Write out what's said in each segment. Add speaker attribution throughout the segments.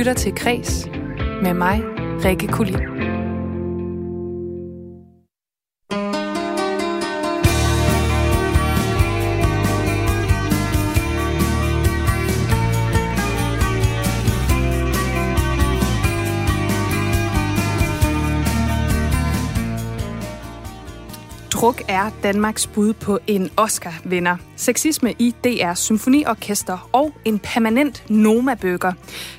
Speaker 1: lytter til Kres med mig, Rikke Kulin. Druk er Danmarks bud på en Oscar-vinder. Sexisme i DR Symfoniorkester og en permanent Noma-bøger.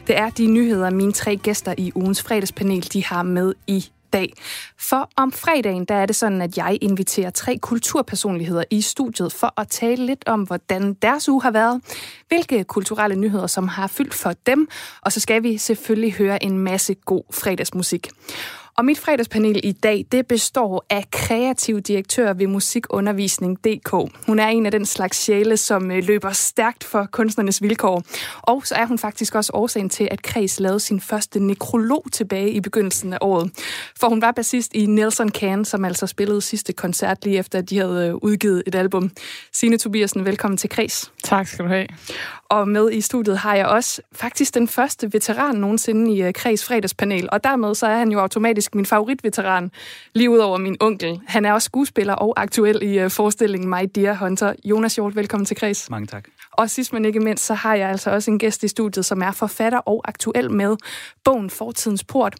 Speaker 1: Det er de nyheder, mine tre gæster i ugens fredagspanel de har med i dag. For om fredagen, der er det sådan, at jeg inviterer tre kulturpersonligheder i studiet for at tale lidt om, hvordan deres uge har været, hvilke kulturelle nyheder, som har fyldt for dem, og så skal vi selvfølgelig høre en masse god fredagsmusik. Og mit fredagspanel i dag, det består af kreativ direktør ved musikundervisning.dk. Hun er en af den slags sjæle, som øh, løber stærkt for kunstnernes vilkår. Og så er hun faktisk også årsagen til, at Kreds lavede sin første nekrolog tilbage i begyndelsen af året. For hun var bassist i Nelson Can, som altså spillede sidste koncert lige efter, at de havde øh, udgivet et album. Signe Tobiasen, velkommen til Kreds.
Speaker 2: Tak skal du have.
Speaker 1: Og med i studiet har jeg også faktisk den første veteran nogensinde i uh, Kreds fredagspanel, og dermed så er han jo automatisk min favoritveteran, lige ud over min onkel. Han er også skuespiller og aktuel i uh, forestillingen My Dear Hunter. Jonas Hjort, velkommen til Kreds.
Speaker 3: Mange tak.
Speaker 1: Og sidst men ikke mindst, så har jeg altså også en gæst i studiet, som er forfatter og aktuel med bogen Fortidens Port.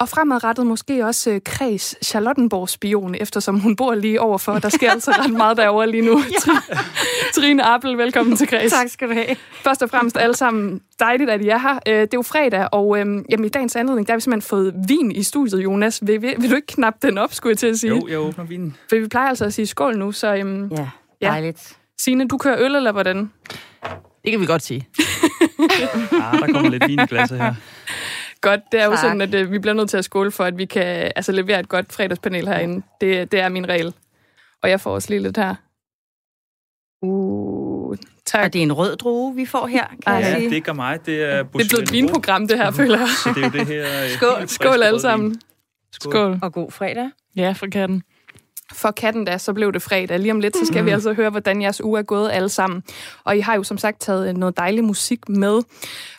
Speaker 1: Og fremadrettet måske også øh, Kreds Charlottenborg-spion, eftersom hun bor lige overfor. Der sker altså ret meget derovre lige nu. ja. Trine Appel, velkommen til Kreds.
Speaker 4: Tak skal du have.
Speaker 1: Først og fremmest alle sammen dejligt, at I er her. Øh, det er jo fredag, og øhm, jamen, i dagens anledning, der har vi simpelthen fået vin i studiet, Jonas. Vil, vil, vil du ikke knappe den op, skulle jeg til at sige?
Speaker 3: Jo, jeg åbner vinen.
Speaker 1: For vi plejer altså at sige skål nu, så... Øhm,
Speaker 4: Ja, dejligt.
Speaker 1: Signe, du kører øl, eller hvordan?
Speaker 4: Det kan vi godt sige.
Speaker 3: Ah, der kommer lidt vin i glasset her.
Speaker 1: Godt, det er jo
Speaker 4: Tak.
Speaker 1: sådan, at øh, vi bliver nødt til at skåle for, at vi kan altså, levere et godt fredagspanel herinde. Det, det er min regel. Og jeg får også lige lidt her. Uh, tak.
Speaker 4: Og det er en rød drue, vi får her, kan
Speaker 1: Ej.
Speaker 4: jeg
Speaker 3: Ja,
Speaker 4: sige.
Speaker 3: det er ikke mig. Det er
Speaker 1: Det er blevet et vinprogram, det her, føler jeg.
Speaker 3: Så det er jo det her... øh,
Speaker 4: Skål.
Speaker 1: Skål alle sammen.
Speaker 3: Skål.
Speaker 1: Skål.
Speaker 4: Og god fredag.
Speaker 2: Ja, for katten.
Speaker 1: For katten da, så blev det fredag. Lige om lidt, så skal vi altså høre, hvordan jeres uge er gået alle sammen. Og I har jo som sagt taget øh, noget dejlig musik med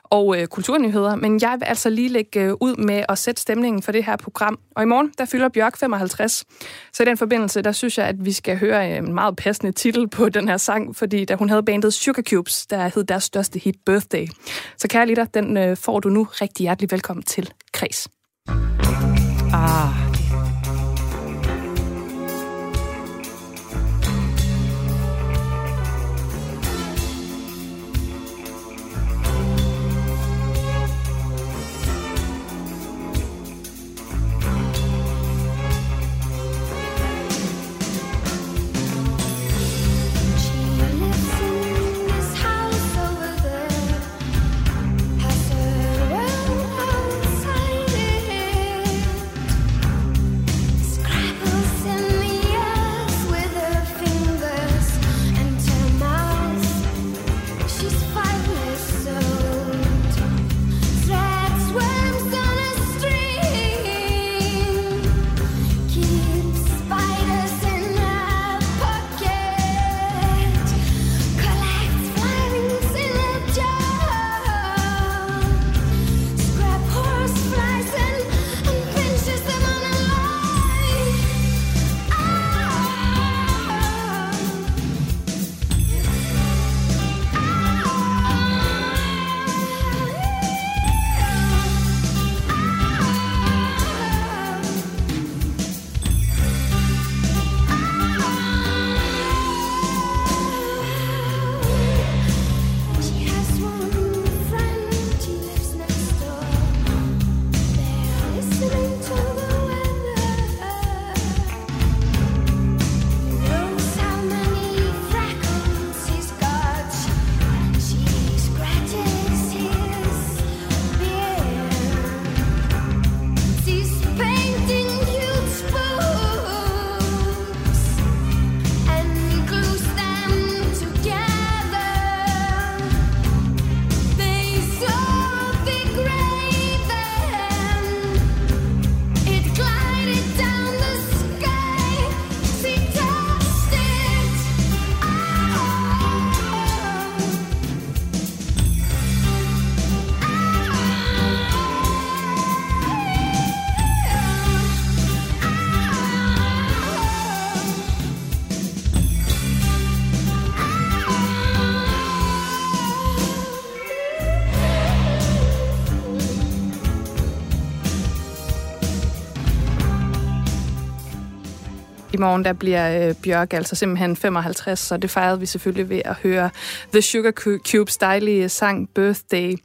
Speaker 1: og øh, kulturnyheder, men jeg vil altså lige lægge øh, ud med at sætte stemningen for det her program. Og i morgen, der fylder Bjørk 55. Så i den forbindelse, der synes jeg, at vi skal høre øh, en meget passende titel på den her sang, fordi da hun havde bandet Sugar Cubes, der hed deres største hit Birthday. Så kære lytter, den øh, får du nu rigtig hjertelig velkommen til Kreds.
Speaker 4: Ah,
Speaker 1: I morgen der bliver øh, Bjørk altså simpelthen 55, så det fejrede vi selvfølgelig ved at høre The Sugar Cubes dejlige sang Birthday.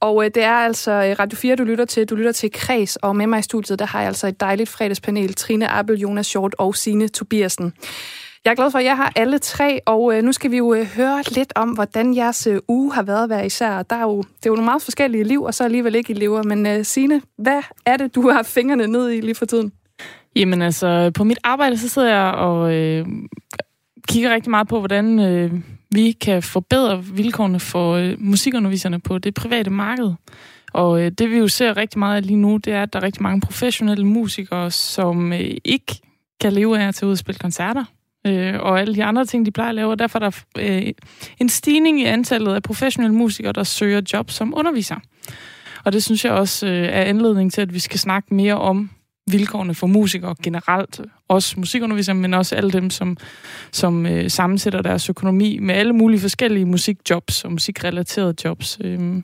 Speaker 1: Og øh, det er altså øh, Radio 4, du lytter til. Du lytter til Kreds, og med mig i studiet, der har jeg altså et dejligt fredagspanel. Trine Appel, Jonas Short og Sine Tobiasen. Jeg er glad for, at jeg har alle tre, og øh, nu skal vi jo øh, høre lidt om, hvordan jeres øh, uge har været hver især. Der er jo, det er jo nogle meget forskellige liv, og så alligevel ikke i lever. Men øh, Signe, hvad er det, du har fingrene ned i lige for tiden?
Speaker 2: Jamen altså, på mit arbejde, så sidder jeg og øh, kigger rigtig meget på, hvordan øh, vi kan forbedre vilkårene for øh, musikunderviserne på det private marked. Og øh, det vi jo ser rigtig meget af lige nu, det er, at der er rigtig mange professionelle musikere, som øh, ikke kan leve af at tage ud og spille koncerter. Øh, og alle de andre ting, de plejer at lave. Og derfor er der øh, en stigning i antallet af professionelle musikere, der søger job som underviser. Og det synes jeg også øh, er anledning til, at vi skal snakke mere om vilkårene for musikere generelt. Også musikundervisere, men også alle dem, som, som øh, sammensætter deres økonomi med alle mulige forskellige musikjobs og musikrelaterede jobs. Øhm, øh.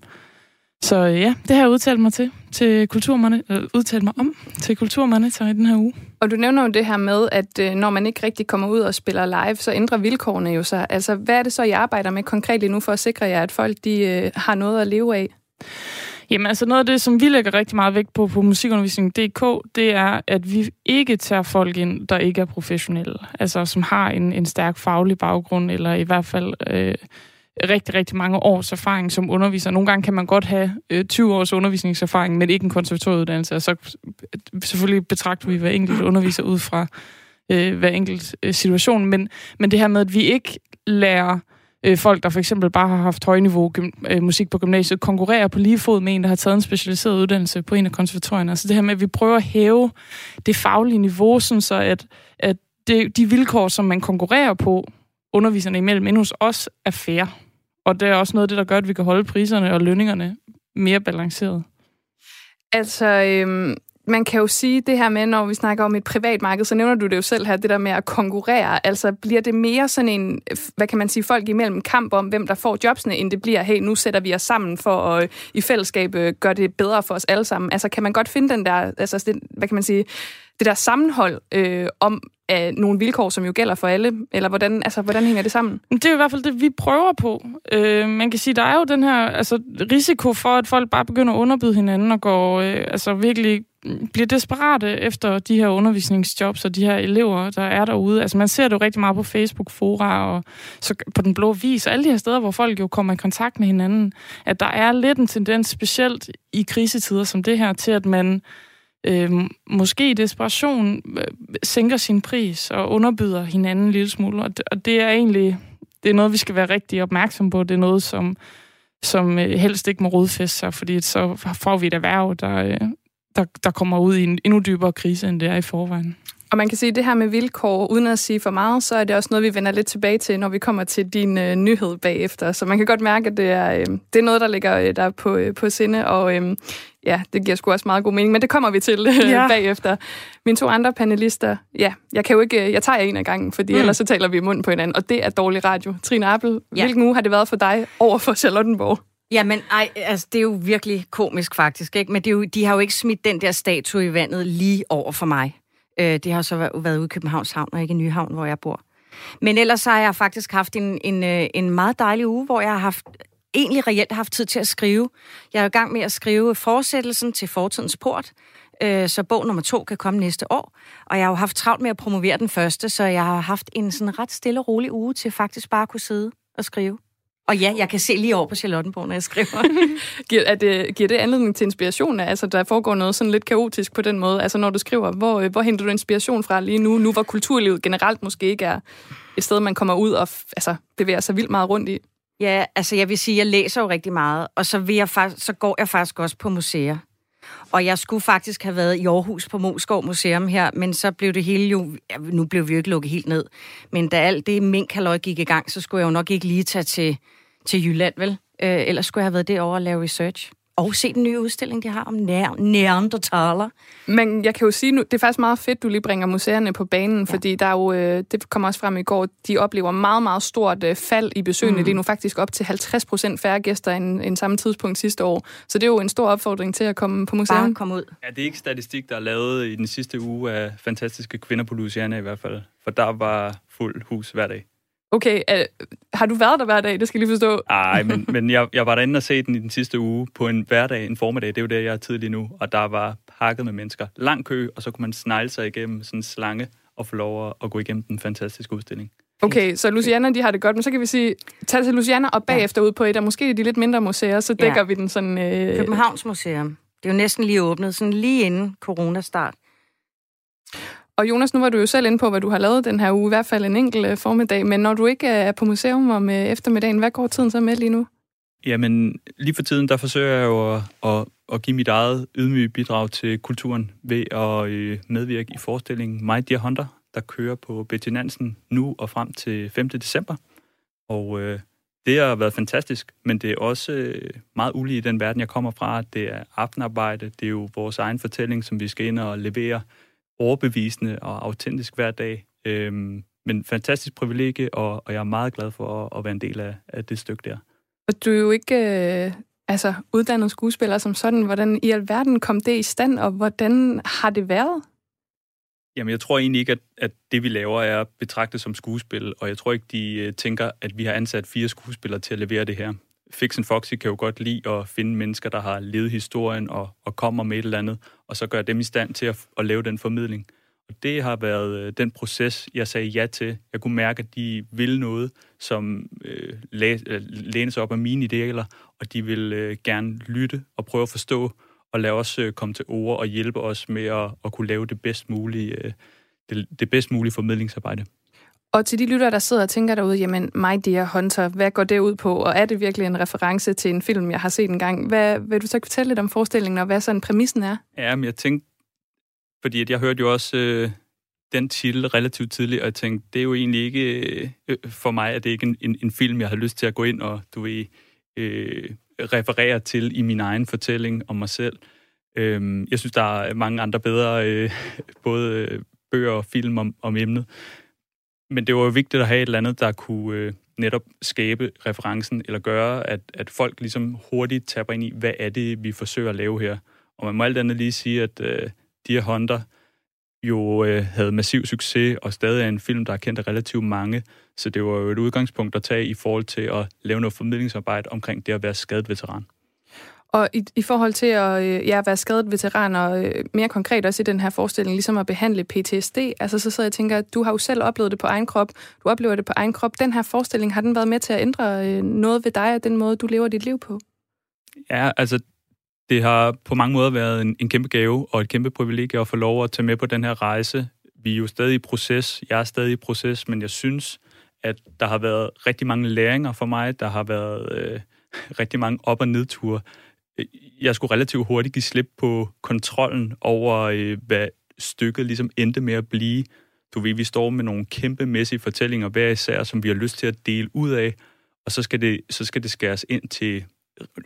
Speaker 2: så ja, det har jeg udtalt mig til, til kulturmonitor, øh, udtalt mig om til kulturmonitor i den her uge.
Speaker 1: Og du nævner jo det her med, at øh, når man ikke rigtig kommer ud og spiller live, så ændrer vilkårene jo sig. Altså, hvad er det så, I arbejder med konkret lige nu for at sikre jer, at folk de, øh, har noget at leve af?
Speaker 2: Jamen altså noget af det, som vi lægger rigtig meget vægt på på musikundervisning.dk, det er, at vi ikke tager folk ind, der ikke er professionelle. Altså som har en, en stærk faglig baggrund, eller i hvert fald øh, rigtig, rigtig mange års erfaring som underviser. Nogle gange kan man godt have øh, 20 års undervisningserfaring, men ikke en konservatorieuddannelse. Og så øh, selvfølgelig betragter vi hver enkelt underviser ud fra øh, hver enkelt øh, situation. Men, men det her med, at vi ikke lærer øh, folk, der for eksempel bare har haft højniveau gym- øh, musik på gymnasiet, konkurrerer på lige fod med en, der har taget en specialiseret uddannelse på en af konservatorierne. Så det her med, at vi prøver at hæve det faglige niveau, sådan så at, at det, de vilkår, som man konkurrerer på, underviserne imellem, inde hos os, er fair. Og det er også noget af det, der gør, at vi kan holde priserne og lønningerne mere balanceret.
Speaker 1: Altså, øhm, man kan jo sige det her med, når vi snakker om et privat marked, så nævner du det jo selv her, det der med at konkurrere. Altså, bliver det mere sådan en, hvad kan man sige, folk imellem kamp om, hvem der får jobsene, end det bliver, hey, nu sætter vi os sammen for at i fællesskab øh, gøre det bedre for os alle sammen. Altså, kan man godt finde den der, altså, det, hvad kan man sige, det der sammenhold øh, om af nogle vilkår, som jo gælder for alle, eller hvordan, altså, hvordan hænger det sammen?
Speaker 2: Det er jo i hvert fald det, vi prøver på. Øh, man kan sige, der er jo den her altså, risiko for, at folk bare begynder at underbyde hinanden og går øh, altså virkelig bliver desperate efter de her undervisningsjobs og de her elever, der er derude. Altså man ser det jo rigtig meget på Facebook-fora og så på Den Blå Vis og alle de her steder, hvor folk jo kommer i kontakt med hinanden, at der er lidt en tendens, specielt i krisetider som det her, til at man øh, måske i desperation øh, sænker sin pris og underbyder hinanden en lille smule. Og det, og det er egentlig det er noget, vi skal være rigtig opmærksom på. Det er noget, som, som øh, helst ikke må rodfæste sig, fordi så får vi et erhverv, der, øh, der, der kommer ud i en endnu dybere krise, end det er i forvejen.
Speaker 1: Og man kan sige, at det her med vilkår, uden at sige for meget, så er det også noget, vi vender lidt tilbage til, når vi kommer til din øh, nyhed bagefter. Så man kan godt mærke, at det er, øh, det er noget, der ligger øh, der på, øh, på sinde, og øh, ja, det giver sgu også meget god mening, men det kommer vi til øh,
Speaker 2: Ja.
Speaker 1: bagefter. Mine to andre panelister, ja, jeg kan jo ikke, øh, jeg tager en af gangen, fordi mm. ellers så taler vi i munden på hinanden, og det er dårlig radio. Trine Appel, ja.
Speaker 4: Ja.
Speaker 1: hvilken uge har det været for dig over for Charlottenborg?
Speaker 4: Jamen, ej, altså, det er jo virkelig komisk faktisk, ikke? Men det er jo, de har jo ikke smidt den der statue i vandet lige over for mig. Øh, det har så været, været ude i Københavns Havn, og ikke i Nyhavn, hvor jeg bor. Men ellers så har jeg faktisk haft en, en, øh, en meget dejlig uge, hvor jeg har haft egentlig reelt haft tid til at skrive. Jeg er i gang med at skrive fortsættelsen til Fortidens Port, øh, så bog nummer to kan komme næste år. Og jeg har jo haft travlt med at promovere den første, så jeg har haft en sådan ret stille og rolig uge til faktisk bare at kunne sidde og skrive. Og ja, jeg kan se lige over på Charlottenborg, når jeg skriver.
Speaker 1: Giver, er det, giver det anledning til inspiration? Altså, der foregår noget sådan lidt kaotisk på den måde. Altså, når du skriver, hvor, øh, hvor henter du inspiration fra lige nu? Nu hvor kulturlivet generelt måske ikke er et sted, man kommer ud og altså, bevæger sig vildt meget rundt i.
Speaker 4: Ja, altså jeg vil sige, jeg læser jo rigtig meget, og så, vil jeg faktisk, så går jeg faktisk også på museer. Og jeg skulle faktisk have været i Aarhus på Moskov Museum her, men så blev det hele jo... Ja, nu blev vi jo ikke lukket helt ned. Men da alt det minkhalløj gik i gang, så skulle jeg jo nok ikke lige tage til, til Jylland, vel? Øh, ellers skulle jeg have været derovre og lave research. Og se den nye udstilling, de har om nær- neandertaler.
Speaker 1: Men jeg kan jo sige nu, det er faktisk meget fedt, du lige bringer museerne på banen, ja. fordi der er jo, øh, det kom også frem i går, de oplever meget, meget stort øh, fald i besøgende mm. lige nu, faktisk op til 50 procent færre gæster end, end samme tidspunkt sidste år. Så det er jo en stor opfordring til at komme på museum.
Speaker 4: Bare kom ud.
Speaker 3: Ja, det er ikke statistik, der er lavet i den sidste uge af fantastiske kvinder på Louisiana i hvert fald. For der var fuld hus hver dag.
Speaker 1: Okay, øh, har du været der hver dag? Det skal jeg lige forstå.
Speaker 3: Ej, men, men jeg, jeg var derinde og se den i den sidste uge på en hverdag, en formiddag. Det er jo der, jeg er tidlig nu. Og der var pakket med mennesker. Lang kø, og så kunne man snegle sig igennem sådan en slange og få lov at, at gå igennem den fantastiske udstilling.
Speaker 1: Okay, så Luciana, de har det godt, men så kan vi sige, tag til Luciana og bagefter ud på et af måske de lidt mindre museer, så dækker
Speaker 4: Ja.
Speaker 1: vi den sådan... Øh,
Speaker 4: Københavns Museum. Det er jo næsten lige åbnet, sådan lige inden coronastart.
Speaker 1: Og Jonas, nu var du jo selv inde på, hvad du har lavet den her uge, i hvert fald en enkelt øh, formiddag, men når du ikke øh, er på museum om øh, eftermiddagen, hvad går tiden så med lige nu?
Speaker 3: Jamen, lige for tiden, der forsøger jeg jo at, at, at give mit eget ydmyge bidrag til kulturen ved at medvirke i forestillingen My Dear Hunter, der kører på Betty Nansen nu og frem til 5. december. Og øh, det har været fantastisk, men det er også øh, meget ulige i den verden, jeg kommer fra. Det er aftenarbejde, det er jo vores egen fortælling, som vi skal ind og levere overbevisende og autentisk hver dag. Øhm, men fantastisk privilegie, og, og jeg er meget glad for at, at være en del af, af det stykke der.
Speaker 1: Og du er jo ikke øh, altså, uddannet skuespiller som sådan. Hvordan i alverden kom det i stand, og hvordan har det været?
Speaker 3: Jamen, jeg tror egentlig ikke, at, at det, vi laver, er betragtet som skuespil, og jeg tror ikke, de uh, tænker, at vi har ansat fire skuespillere til at levere det her. Fix and Foxy kan jo godt lide at finde mennesker, der har levet historien og, og kommer med et eller andet, og så gøre dem i stand til at, at lave den formidling. Og det har været øh, den proces, jeg sagde ja til. Jeg kunne mærke, at de vil noget, som øh, læ- øh, læner sig op af mine idealer, og de vil øh, gerne lytte og prøve at forstå, og lade os øh, komme til ord og hjælpe os med at, at kunne lave det bedst mulige, øh, det, det bedst mulige formidlingsarbejde.
Speaker 1: Og til de lyttere, der sidder og tænker derude, jamen, My Dear Hunter, hvad går det ud på? Og er det virkelig en reference til en film, jeg har set en gang? Hvad, vil du så fortælle lidt om forestillingen, og hvad sådan præmissen er?
Speaker 3: Ja, men jeg tænkte, fordi at jeg hørte jo også øh, den titel relativt tidligt, og jeg tænkte, det er jo egentlig ikke, øh, øh for mig er det ikke en, en, en film, jeg har lyst til at gå ind og, du ved, øh, referere til i min egen fortælling om mig selv. Øh, jeg synes, der er mange andre bedre, øh, både øh, bøger og film om, om emnet. Men det var jo vigtigt at have et eller andet, der kunne øh, netop skabe referencen, eller gøre, at, at folk ligesom hurtigt taber ind i, hvad er det, vi forsøger at lave her. Og man må alt andet lige sige, at øh, Dear Hunter jo øh, havde massiv succes, og stadig er en film, der er kendt af relativt mange. Så det var jo et udgangspunkt at tage i forhold til at lave noget formidlingsarbejde omkring det at være skadet veteran.
Speaker 1: Og i, i forhold til at øh, ja, være skadet veteran, og øh, mere konkret også i den her forestilling, ligesom at behandle PTSD, altså så sidder jeg og tænker, at du har jo selv oplevet det på egen krop, du oplever det på egen krop. Den her forestilling, har den været med til at ændre øh, noget ved dig og den måde, du lever dit liv på?
Speaker 3: Ja, altså det har på mange måder været en, en kæmpe gave og et kæmpe privilegie at få lov at tage med på den her rejse. Vi er jo stadig i proces, jeg er stadig i proces, men jeg synes, at der har været rigtig mange læringer for mig. Der har været øh, rigtig mange op- og nedture. Jeg skulle relativt hurtigt give slip på kontrollen over, øh, hvad stykket ligesom endte med at blive. Du ved, vi står med nogle kæmpemæssige fortællinger hver især, som vi har lyst til at dele ud af, og så skal det, så skal det skæres ind til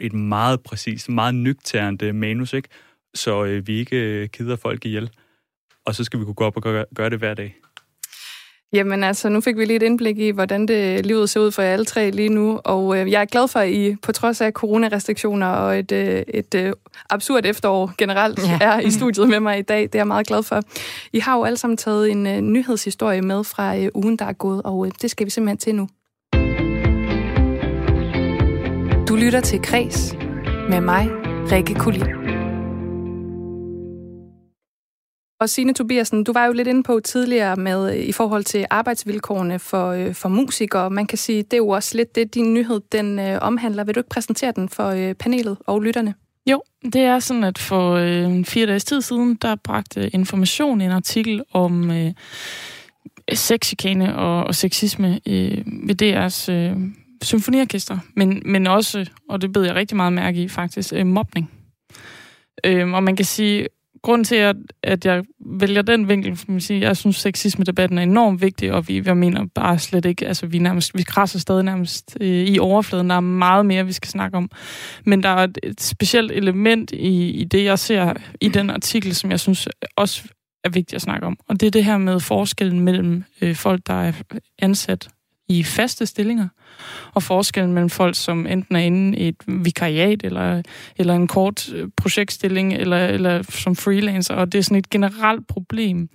Speaker 3: et meget præcist, meget nøgternt øh, manus, ikke? så øh, vi ikke øh, keder folk ihjel. Og så skal vi kunne gå op og gøre, gøre det hver dag.
Speaker 1: Jamen altså, nu fik vi lige et indblik i, hvordan det livet ser ud for jer alle tre lige nu, og øh, jeg er glad for, at I på trods af coronarestriktioner og et, øh, et øh, absurd efterår generelt
Speaker 4: Ja.
Speaker 1: er i studiet med mig i dag. Det er jeg meget glad for. I har jo alle sammen taget en øh, nyhedshistorie med fra øh, ugen, der er gået, og øh, det skal vi simpelthen til nu. Du lytter til Kres med mig, Rikke Kulin. Og Signe Tobiasen, du var jo lidt inde på tidligere med øh, i forhold til arbejdsvilkårene for, øh, for musikere. Man kan sige, det er jo også lidt det, din nyhed den øh, omhandler. Vil du ikke præsentere den for øh, panelet og lytterne?
Speaker 2: Jo, det er sådan, at for øh, fire dages tid siden, der bragte Information en artikel om øh, sexchikane og, og sexisme øh, ved DR's øh, symfoniorkester, men, men også, og det bed jeg rigtig meget mærke i faktisk, øh, mobning. Øh, og man kan sige, grunden til, at, at jeg vælger den vinkel, for man sige, jeg synes, sexisme-debatten er enormt vigtig, og vi, jeg mener bare slet ikke, altså vi, nærmest, vi krasser stadig nærmest øh, i overfladen. Der er meget mere, vi skal snakke om. Men der er et, et specielt element i, i det, jeg ser i den artikel, som jeg synes også er vigtigt at snakke om. Og det er det her med forskellen mellem øh, folk, der er ansat i faste stillinger, og forskellen mellem folk, som enten er inde i et vikariat, eller, eller en kort øh, projektstilling, eller, eller som freelancer, og det er sådan et generelt problem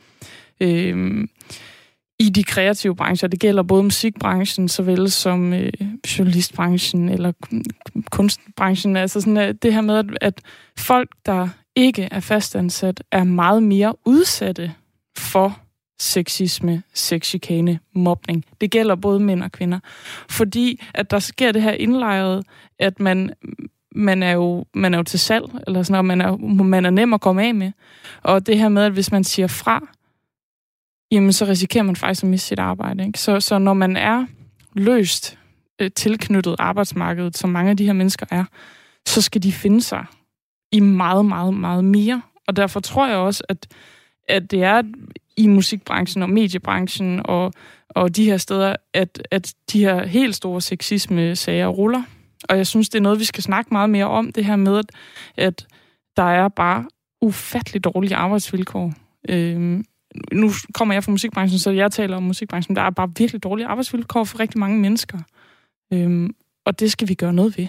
Speaker 2: øh, i de kreative brancher. Det gælder både musikbranchen, såvel som øh, journalistbranchen, eller kunstbranchen. Altså sådan, at det her med, at, at folk, der ikke er fastansat, er meget mere udsatte for sexisme, sexchikane, mobning. Det gælder både mænd og kvinder. Fordi at der sker det her indlejret, at man, man, er, jo, man er jo til salg, eller sådan noget, man er, man er nem at komme af med. Og det her med, at hvis man siger fra, jamen så risikerer man faktisk at miste sit arbejde. Ikke? Så, så når man er løst øh, tilknyttet arbejdsmarkedet, som mange af de her mennesker er, så skal de finde sig i meget, meget, meget mere. Og derfor tror jeg også, at, at det er i musikbranchen og mediebranchen og, og de her steder, at, at de her helt store sexisme-sager ruller. Og jeg synes, det er noget, vi skal snakke meget mere om, det her med, at, at der er bare ufattelig dårlige arbejdsvilkår. Øhm, nu kommer jeg fra musikbranchen, så jeg taler om musikbranchen. Der er bare virkelig dårlige arbejdsvilkår for rigtig mange mennesker. Øhm, og det skal vi gøre noget ved.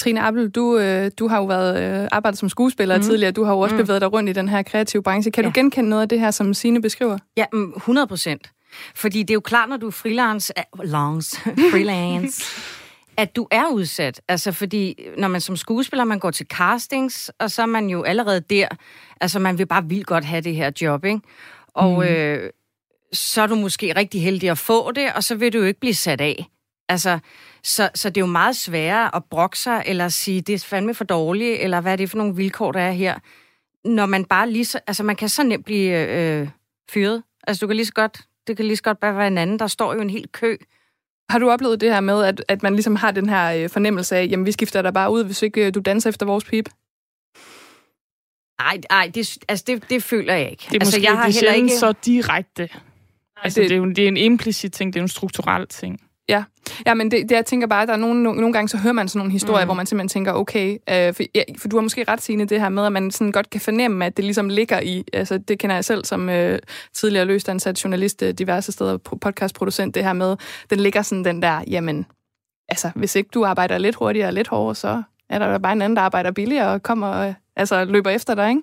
Speaker 1: Trine Appel, du, øh, du har jo været øh, arbejdet som skuespiller mm. Tidligere. Du har jo også
Speaker 4: Mm.
Speaker 1: bevæget dig rundt i den her kreative branche. Kan ja. Du genkende noget af det her, som Signe beskriver?
Speaker 4: Ja, mm, 100 procent. Fordi det er jo klart, når du er freelance, lance, freelance at du er udsat. Altså, fordi når man som skuespiller, man går til castings, og så er man jo allerede der. Altså, man vil bare vildt godt have det her job, ikke? Og
Speaker 2: Mm.
Speaker 4: øh, så er du måske rigtig heldig at få det, og så vil du jo ikke blive sat af. Altså, så, så det er jo meget sværere at brokke sig, eller sige, det er fandme for dårligt, eller hvad er det for nogle vilkår, der er her. Når man bare lige så, altså man kan så nemt blive øh, fyret. Altså du kan lige så godt, det kan lige så godt bare være en anden. Der står jo en hel kø.
Speaker 1: Har du oplevet det her med, at, at man ligesom har den her øh, fornemmelse af, jamen vi skifter dig bare ud, hvis ikke øh, du danser efter vores pip?
Speaker 4: Nej, nej, det, altså det, det føler jeg ikke.
Speaker 2: Det er
Speaker 4: altså,
Speaker 2: måske
Speaker 4: jeg har
Speaker 2: det er
Speaker 4: heller ikke...
Speaker 2: så direkte. Altså,
Speaker 1: det-
Speaker 2: det, er jo, det er en implicit ting, det er en strukturel ting.
Speaker 1: Ja, men det, det, jeg tænker bare, at der er nogle, nogle, nogle gange, så hører man sådan nogle historier, mm. Hvor man simpelthen tænker, okay, øh, for, ja, for du har måske ret sigende det her med, at man sådan godt kan fornemme, at det ligesom ligger i, altså det kender jeg selv som øh, tidligere løst ansat journalist øh, diverse steder, po- podcastproducent, det her med, den ligger sådan den der, jamen, altså hvis ikke du arbejder lidt hurtigere og lidt hårdere, så er der bare en anden, der arbejder billigere og kommer øh, altså løber efter dig, ikke?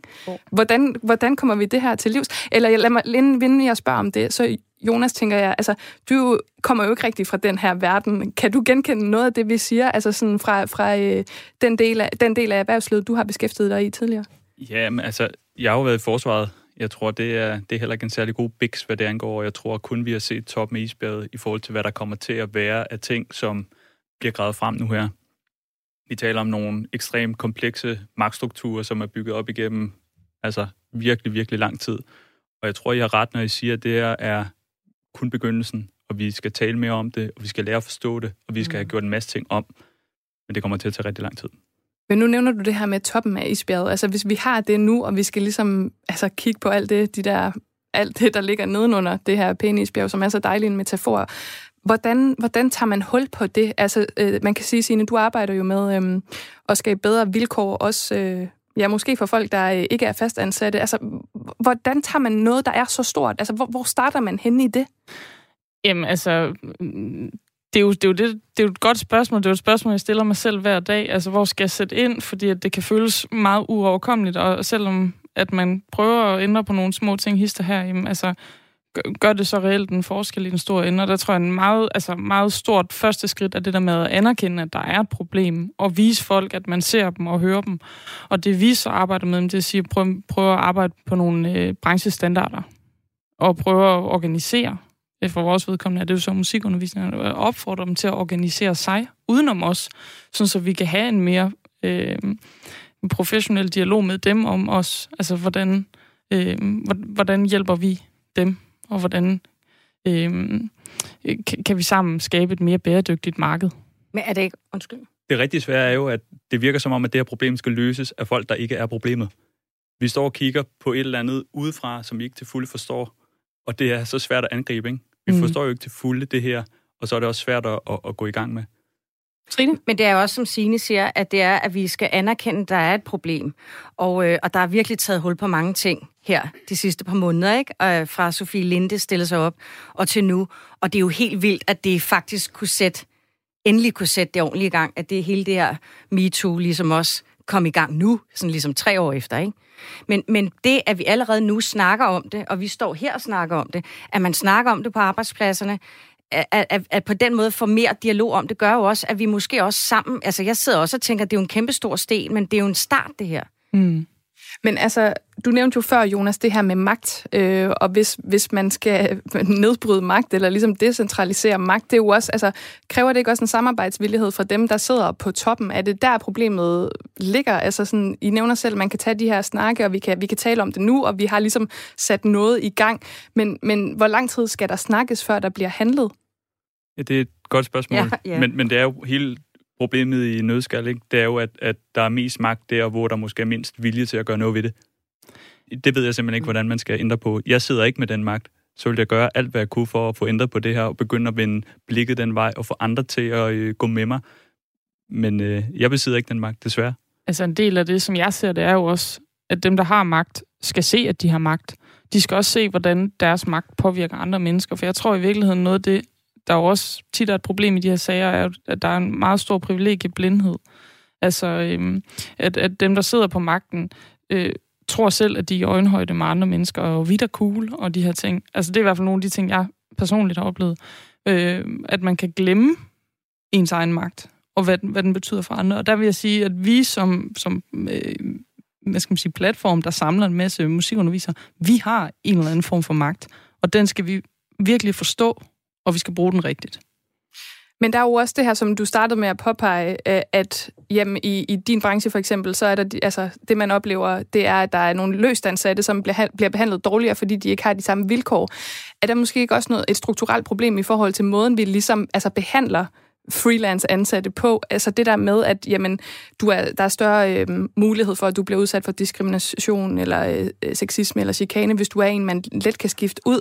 Speaker 1: Hvordan, hvordan kommer vi det her til livs? Eller lad mig, inden jeg spørger om det, så Jonas, tænker jeg, altså, du kommer jo ikke rigtig fra den her verden. Kan du genkende noget af det, vi siger, altså sådan fra, fra øh, den, del af, den del af erhvervslivet, du har beskæftiget dig i tidligere?
Speaker 3: Ja, men altså, jeg har jo været i forsvaret. Jeg tror, det er, det er heller ikke en særlig god biks, hvad det angår, og jeg tror kun, vi har set toppen af isbjerget i forhold til, hvad der kommer til at være af ting, som bliver gravet frem nu her. Vi taler om nogle ekstremt komplekse magtstrukturer, som er bygget op igennem altså virkelig, virkelig lang tid. Og jeg tror, I har ret, når I siger, at det her er kun begyndelsen, og vi skal tale mere om det, og vi skal lære at forstå det, og vi skal have gjort en masse ting om. Men det kommer til at tage rigtig lang tid.
Speaker 1: Men nu nævner du det her med toppen af isbjerget. Altså hvis vi har det nu, og vi skal ligesom altså, kigge på alt det, de der, alt det, der ligger nedenunder det her pæne isbjerg, som er så dejlig en metafor. Hvordan, hvordan tager man hul på det? Altså, øh, man kan sige, Signe, du arbejder jo med øh, at skabe bedre vilkår, også øh, ja, måske for folk, der øh, ikke er fastansatte. Altså, hvordan tager man noget, der er så stort? Altså, hvor, hvor starter man henne i det?
Speaker 2: Jamen, altså, mm, det er, jo, det, er jo det, det er jo et godt spørgsmål. Det er jo et spørgsmål, jeg stiller mig selv hver dag. Altså, hvor skal jeg sætte ind? Fordi at det kan føles meget uoverkommeligt, og selvom at man prøver at ændre på nogle små ting hister her, jamen, altså, gør, det så reelt en forskel i den store ende? Og der tror jeg, en meget, altså, meget stort første skridt er det der med at anerkende, at der er et problem, og vise folk, at man ser dem og hører dem. Og det vi så arbejder med, det er at sige, prøv, prøv at arbejde på nogle øh, branchestandarder, og prøve at organisere øh, for vores vedkommende er det jo så musikundervisning, at opfordre dem til at organisere sig udenom os, sådan så vi kan have en mere øh, en professionel dialog med dem om os. Altså, hvordan, øh, hvordan hjælper vi dem, og hvordan øh, kan, kan vi sammen skabe et mere bæredygtigt marked?
Speaker 4: Men er det ikke... Undskyld.
Speaker 3: Det rigtig svære er jo, at det virker som om, at det her problem skal løses af folk, der ikke er problemet. vi står og kigger på et eller andet udefra, som vi ikke til fulde forstår, og det er så svært at angribe, ikke? Vi
Speaker 2: Mm.
Speaker 3: mm. forstår jo ikke til fulde det her, og så er det også svært at, at, at gå i gang med.
Speaker 1: Trine?
Speaker 4: Men det er jo også, som Signe siger, at det er, at vi skal anerkende, at der er et problem. Og, øh, og der er virkelig taget hul på mange ting her de sidste par måneder, ikke? Og, øh, fra Sofie Linde stillede sig op og til nu. Og det er jo helt vildt, at det faktisk kunne sætte, endelig kunne sætte det ordentligt i gang, at det hele det her MeToo ligesom også kom i gang nu, sådan ligesom tre år efter, ikke? Men, men det, at vi allerede nu snakker om det, og vi står her og snakker om det, at man snakker om det på arbejdspladserne, at, at, at på den måde få mere dialog om det, gør jo også, at vi måske også sammen... Altså, jeg sidder også og tænker, at det er jo en kæmpe stor sten, men det er jo en start, det her.
Speaker 2: Mm.
Speaker 1: Men altså, du nævnte jo før, Jonas, det her med magt, øh, og hvis, hvis man skal nedbryde magt, eller ligesom decentralisere magt, det er jo også, altså, kræver det ikke også en samarbejdsvillighed fra dem, der sidder på toppen? Er det der problemet ligger? Altså sådan, I nævner selv, at man kan tage de her snakke, og vi kan, vi kan tale om det nu, og vi har ligesom sat noget i gang, men, men hvor lang tid skal der snakkes, før der bliver handlet?
Speaker 3: Ja, det er et godt spørgsmål.
Speaker 4: Ja, ja.
Speaker 3: Men, men det er jo hele problemet i nødskal, ikke? Det er jo, at, at der er mest magt der, hvor der måske er mindst vilje til at gøre noget ved det. Det ved jeg simpelthen ikke, hvordan man skal ændre på. Jeg sidder ikke med den magt. Så vil jeg gøre alt, hvad jeg kunne for at få ændret på det her, og begynde at vende blikket den vej, og få andre til at øh, gå med mig. Men øh, jeg besidder ikke den magt, desværre.
Speaker 2: Altså en del af det, som jeg ser, det er jo også, at dem, der har magt, skal se, at de har magt. De skal også se, hvordan deres magt påvirker andre mennesker. For jeg tror i virkeligheden noget af det, der jo også tit er et problem i de her sager, er, at der er en meget stor privilegieblindhed. Altså, øhm, at, at dem, der sidder på magten, øh, tror selv, at de er i øjenhøjde med andre mennesker, og vidt og cool, og de her ting. Altså, det er i hvert fald nogle af de ting, jeg personligt har oplevet. Øh, at man kan glemme ens egen magt, og hvad, den- hvad den betyder for andre. Og der vil jeg sige, at vi som, som øh, hvad skal man sige, platform, der samler en masse musikundervisere, vi har en eller anden form for magt, og den skal vi virkelig forstå, og vi skal bruge den rigtigt.
Speaker 1: Men der er jo også det her, som du startede med at påpege, øh, at jamen, i, i din branche for eksempel, så er der, altså, det man oplever, det er, at der er nogle løst ansatte, som bliver, bliver behandlet dårligere, fordi de ikke har de samme vilkår. Er der måske ikke også noget, et strukturelt problem i forhold til måden, vi ligesom altså, behandler freelance ansatte på? Altså det der med, at jamen, du er, der er større øh, mulighed for, at du bliver udsat for diskrimination, eller øh, sexisme, eller chikane, hvis du er en, man let kan skifte ud.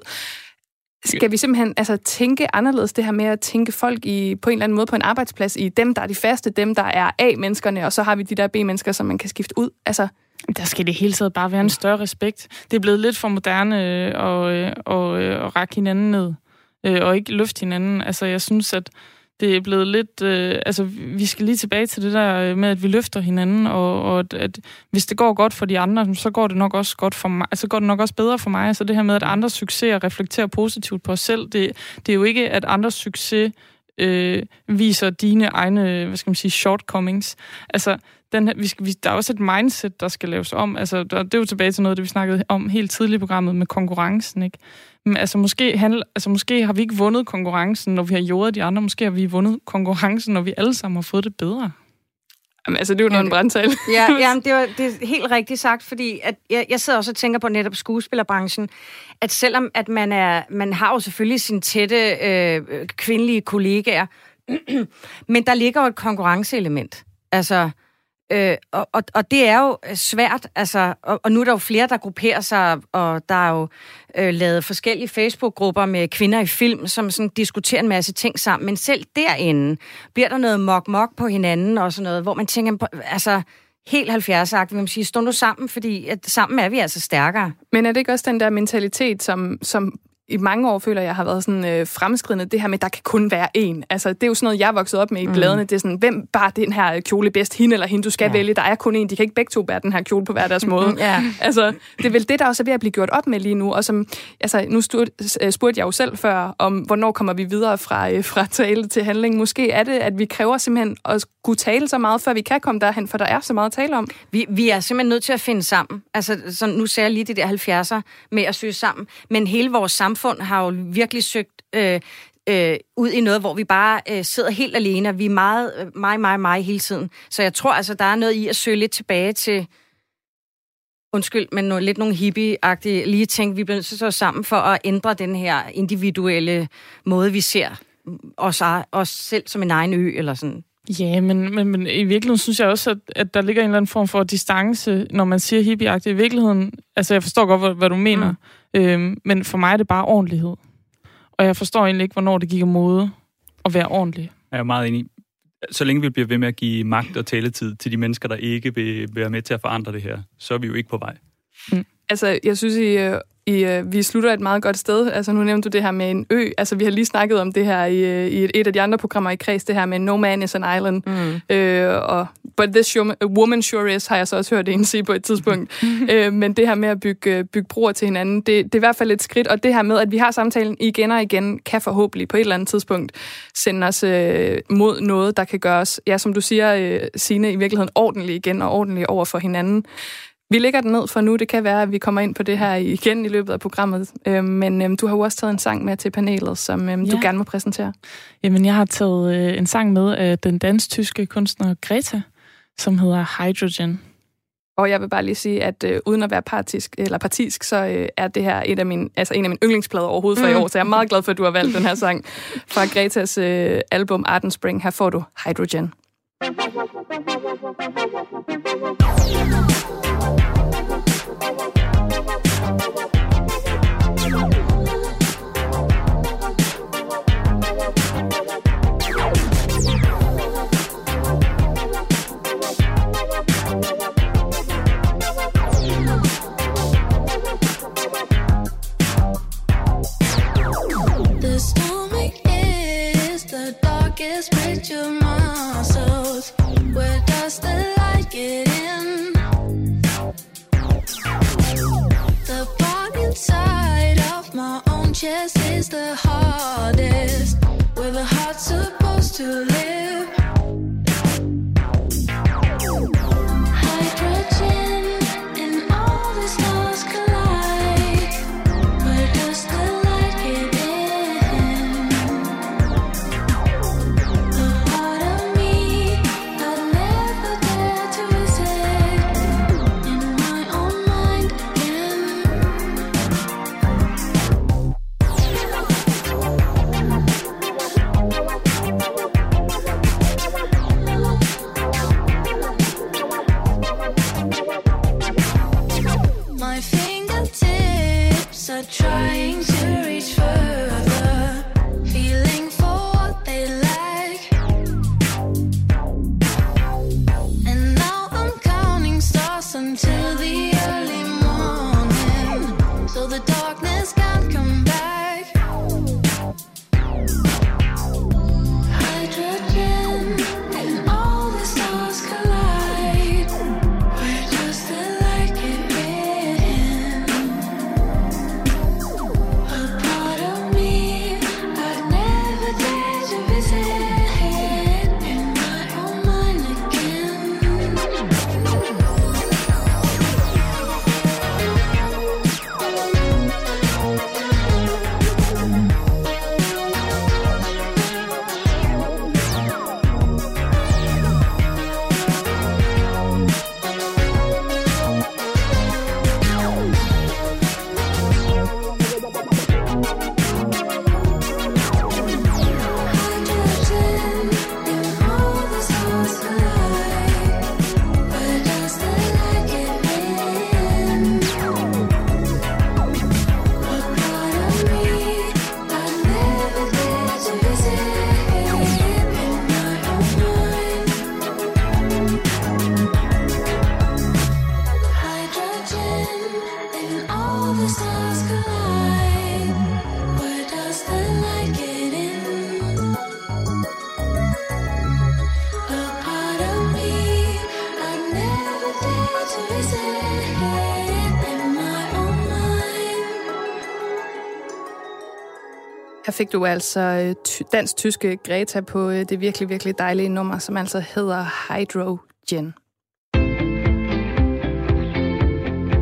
Speaker 1: Skal vi simpelthen altså, tænke anderledes det her med at tænke folk i, på en eller anden måde på en arbejdsplads i dem, der er de faste, dem, der er A-menneskerne, og så har vi de der B-mennesker, som man kan skifte ud? Altså,
Speaker 2: Der skal det hele taget bare være en større respekt. Det er blevet lidt for moderne at, og, øh, at række hinanden ned, øh, og ikke løfte hinanden. Altså, jeg synes, at det er blevet lidt... Øh, altså, vi skal lige tilbage til det der øh, med, at vi løfter hinanden, og, og at, at hvis det går godt for de andre, så går det nok også godt for mig. Altså, går det nok også bedre for mig. Så det her med, at andres succeser reflekterer positivt på os selv, det, det er jo ikke, at andres succes øh, viser dine egne, hvad skal man sige, shortcomings. Altså, den her, vi skal, vi, der er også et mindset, der skal laves om. Altså, der, det er jo tilbage til noget, det vi snakkede om helt tidligt i programmet med konkurrencen, ikke? Men altså måske, handel, altså, måske har vi ikke vundet konkurrencen, når vi har jordet de andre. Måske har vi vundet konkurrencen, når vi alle sammen har fået det bedre.
Speaker 1: jamen, altså det er jo noget en brandtale.
Speaker 4: Ja, jamen, det, var, det er helt rigtigt sagt, fordi at jeg, jeg sidder også og tænker på netop skuespillerbranchen, at selvom at man, er, man har jo selvfølgelig sine tætte øh, kvindelige kollegaer, men der ligger jo et konkurrenceelement. Altså, øh, og, og, og det er jo øh, svært, altså, og, og nu er der jo flere, der grupperer sig, og der er jo øh, lavet forskellige Facebook-grupper med kvinder i film, som sådan diskuterer en masse ting sammen, men selv derinde bliver der noget mok-mok på hinanden og sådan noget, hvor man tænker, altså, helt 70-agtigt, vil man sige, stå nu sammen, fordi at sammen er vi altså stærkere.
Speaker 1: Men er det ikke også den der mentalitet, som, som i mange år føler jeg har været sådan øh, fremskridende, det her med, at der kan kun være én. Altså, det er jo sådan noget, jeg er vokset op med i
Speaker 4: Mm.
Speaker 1: bladene. Det er sådan, hvem bare den her kjole bedst, hende eller hende, du skal
Speaker 4: Ja.
Speaker 1: vælge. Der er kun én, de kan ikke begge to bære den her kjole på hver deres måde.
Speaker 4: Ja.
Speaker 1: Altså, det er vel det, der også er ved at blive gjort op med lige nu. Og som, altså, nu spurgte, spurgte jeg jo selv før, om hvornår kommer vi videre fra, øh, fra tale til handling. Måske er det, at vi kræver simpelthen at kunne tale så meget, før vi kan komme derhen, for der er så meget at tale om.
Speaker 4: Vi, vi er simpelthen nødt til at finde sammen. Altså, så nu ser jeg lige det der 70'er med at søge sammen. Men hele vores samfund har jo virkelig søgt øh, øh, ud i noget, hvor vi bare øh, sidder helt alene, og vi er meget øh, mig, mig, mig hele tiden. Så jeg tror altså, der er noget i at søge lidt tilbage til, undskyld, men noget, lidt nogle hippie-agtige, lige tænke, vi bliver nødt til at stå sammen for at ændre den her individuelle måde, vi ser os, os selv som en egen ø, eller sådan.
Speaker 2: Ja, men, men, men i virkeligheden synes jeg også, at, at der ligger en eller anden form for distance, når man siger hippieagtigt. I virkeligheden, altså jeg forstår godt, hvad, hvad du mener, mm. øhm, men for mig er det bare ordentlighed. Og jeg forstår egentlig ikke, hvornår det gik af mode at være ordentlig.
Speaker 3: Jeg er meget enig. Så længe vi bliver ved med at give magt og taletid til de mennesker, der ikke vil være med til at forandre det her, så er vi jo ikke på vej.
Speaker 1: Altså, jeg synes, I, øh, I, øh, vi slutter et meget godt sted. Altså, nu nævnte du det her med en ø. Altså, vi har lige snakket om det her i, øh, i et, et af de andre programmer i kreds, det her med No Man is an Island.
Speaker 4: Mm.
Speaker 1: Øh, og But this sure, woman sure is, har jeg så også hørt en sige på et tidspunkt. øh, men det her med at bygge, øh, bygge broer til hinanden, det, det er i hvert fald et skridt. Og det her med, at vi har samtalen igen og igen, kan forhåbentlig på et eller andet tidspunkt sende os øh, mod noget, der kan gøre os, ja, som du siger, øh, Signe, i virkeligheden ordentligt igen og ordentligt over for hinanden. Vi lægger den ned for nu. Det kan være, at vi kommer ind på det her igen i løbet af programmet. Øh, men øh, du har jo også taget en sang med til panelet, som øh, du
Speaker 2: Ja.
Speaker 1: gerne må præsentere.
Speaker 2: Jamen, jeg har taget øh, en sang med af den dansk-tyske kunstner Greta, som hedder Hydrogen.
Speaker 1: Og jeg vil bare lige sige, at øh, uden at være partisk, eller partisk, så øh, er det her et af mine, altså en af mine yndlingsplader overhovedet for mm. i år. Så jeg er meget glad for, at du har valgt den her sang fra Gretas øh, album Art and Spring. Her får du Hydrogen.
Speaker 5: The light? The of my own chest is the hardest. Where the heart's supposed to
Speaker 1: fik du altså øh, dansk-tyske Greta på øh, det virkelig, virkelig dejlige nummer, som altså hedder Hydrogen.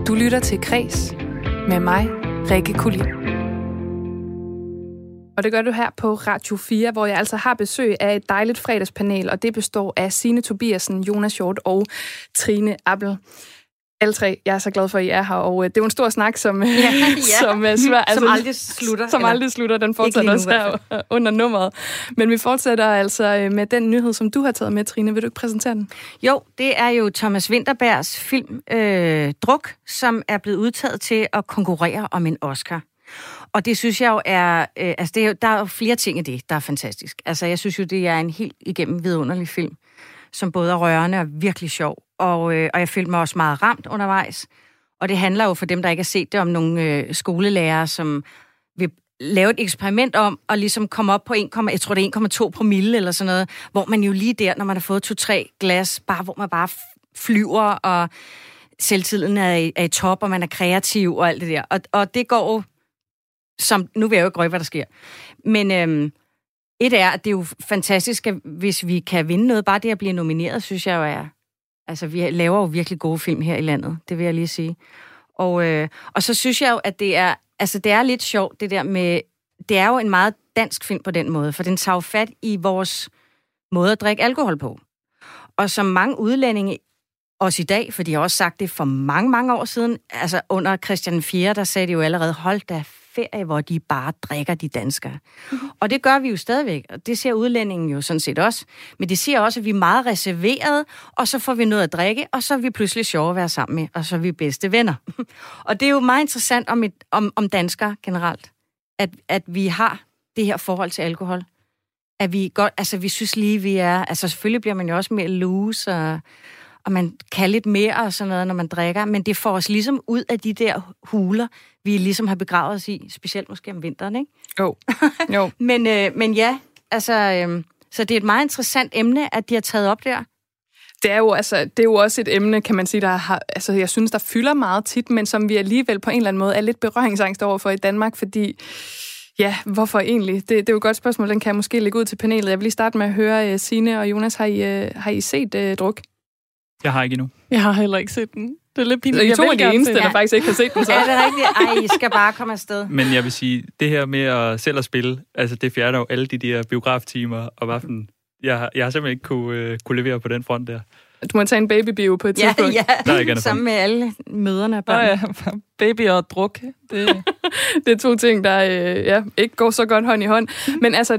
Speaker 1: Du lytter til Kres med mig, Rikke Kulin. Og det gør du her på Radio 4, hvor jeg altså har besøg af et dejligt fredagspanel, og det består af Signe Tobiasen, Jonas Hjort og Trine Appel. Alle tre. Jeg er så glad for, at I er her, og øh, det er jo en stor snak, som, ja,
Speaker 4: ja.
Speaker 1: som er svær.
Speaker 4: Som aldrig slutter.
Speaker 1: Som
Speaker 4: eller-
Speaker 1: aldrig slutter. Den fortsætter også her under nummeret. Men vi fortsætter altså øh, med den nyhed, som du har taget med, Trine. Vil du ikke præsentere den?
Speaker 4: Jo, det er jo Thomas Winterbergs film øh, Druk, som er blevet udtaget til at konkurrere om en Oscar. Og det synes jeg jo er, øh, altså det er jo, der er jo flere ting i det, der er fantastisk. Altså jeg synes jo, det er en helt igennem vidunderlig film, som både er rørende og virkelig sjov. Og, øh, og jeg følte mig også meget ramt undervejs. Og det handler jo for dem, der ikke har set det, om nogle øh, skolelærere, som vil lave et eksperiment om at ligesom komme op på 1, jeg tror det er 1,2 promille eller sådan noget, hvor man jo lige der, når man har fået to-tre glas, bare, hvor man bare flyver, og selvtiden er i, er i top, og man er kreativ og alt det der. Og, og det går jo som, nu vil jeg jo ikke røbe, hvad der sker. Men øhm, et er, at det er jo fantastisk, hvis vi kan vinde noget, bare det at blive nomineret, synes jeg jo er, altså vi laver jo virkelig gode film her i landet, det vil jeg lige sige. Og, øh, og så synes jeg jo, at det er, altså det er lidt sjovt, det der med, det er jo en meget dansk film på den måde, for den tager jo fat i vores måde at drikke alkohol på. Og som mange udlændinge, også i dag, for de har også sagt det for mange, mange år siden, altså under Christian 4., der sagde de jo allerede, hold da ferie, hvor de bare drikker de danskere. Mm-hmm. Og det gør vi jo stadigvæk, og det ser udlændingen jo sådan set også. Men det siger også, at vi er meget reserverede, og så får vi noget at drikke, og så er vi pludselig sjove at være sammen med, og så er vi bedste venner. og det er jo meget interessant om, et, om, om danskere generelt, at, at vi har det her forhold til alkohol. At vi godt, altså vi synes lige, vi er, altså selvfølgelig bliver man jo også mere loose, og, og man kan lidt mere og sådan noget, når man drikker, men det får os ligesom ud af de der huler, vi ligesom har begravet os i, specielt måske om vinteren, ikke?
Speaker 1: Jo. jo.
Speaker 4: Men, øh, men ja, altså, øh, så det er et meget interessant emne, at de har taget op der.
Speaker 1: Det er, jo, altså, det er jo også et emne, kan man sige, der har, altså, jeg synes, der fylder meget tit, men som vi alligevel på en eller anden måde er lidt berøringsangst over for i Danmark, fordi Ja, hvorfor egentlig? Det, det er jo et godt spørgsmål. Den kan jeg måske lægge ud til panelet. Jeg vil lige starte med at høre, uh, Signe og Jonas, har I, uh, har I set uh, druk?
Speaker 3: Jeg har ikke endnu.
Speaker 2: Jeg har heller ikke set den. Det er lidt pinligt.
Speaker 1: I
Speaker 2: Jeg
Speaker 1: to
Speaker 2: vil
Speaker 1: er de eneste, der faktisk ikke har set den så.
Speaker 4: Er det rigtigt? Ej, I skal bare komme afsted.
Speaker 3: Men jeg vil sige, det her med at selv at spille, altså det fjerner jo alle de der biograftimer om aftenen. Jeg, har- jeg har simpelthen ikke kunne, øh, kunne levere på den front der.
Speaker 1: Du må tage en babybio på et
Speaker 4: Ja,
Speaker 1: tidspunkt.
Speaker 3: Der er ikke
Speaker 4: ja, sammen med alle møderne og
Speaker 2: Nå ja, baby og druk. Det,
Speaker 1: Det er to ting, der øh, ja, ikke går så godt hånd i hånd. Men altså,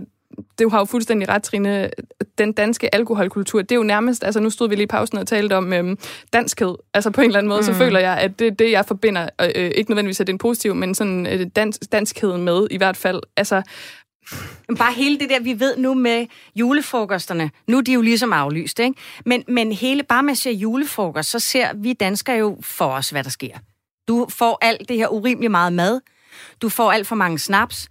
Speaker 1: du har jo fuldstændig ret, Trine. Den danske alkoholkultur, det er jo nærmest, altså nu stod vi lige i pausen og talte om øhm, danskhed. Altså på en eller anden måde, mm. så føler jeg, at det det, jeg forbinder, øh, ikke nødvendigvis at det er en positiv, men sådan øh, dans, danskheden med i hvert fald. Altså,
Speaker 4: Men Bare hele det der, vi ved nu med julefrokosterne. Nu er de jo ligesom aflyst, ikke? Men, men hele, bare med at se julefrokost, så ser vi danskere jo for os, hvad der sker. Du får alt det her urimelig meget mad. Du får alt for mange snaps.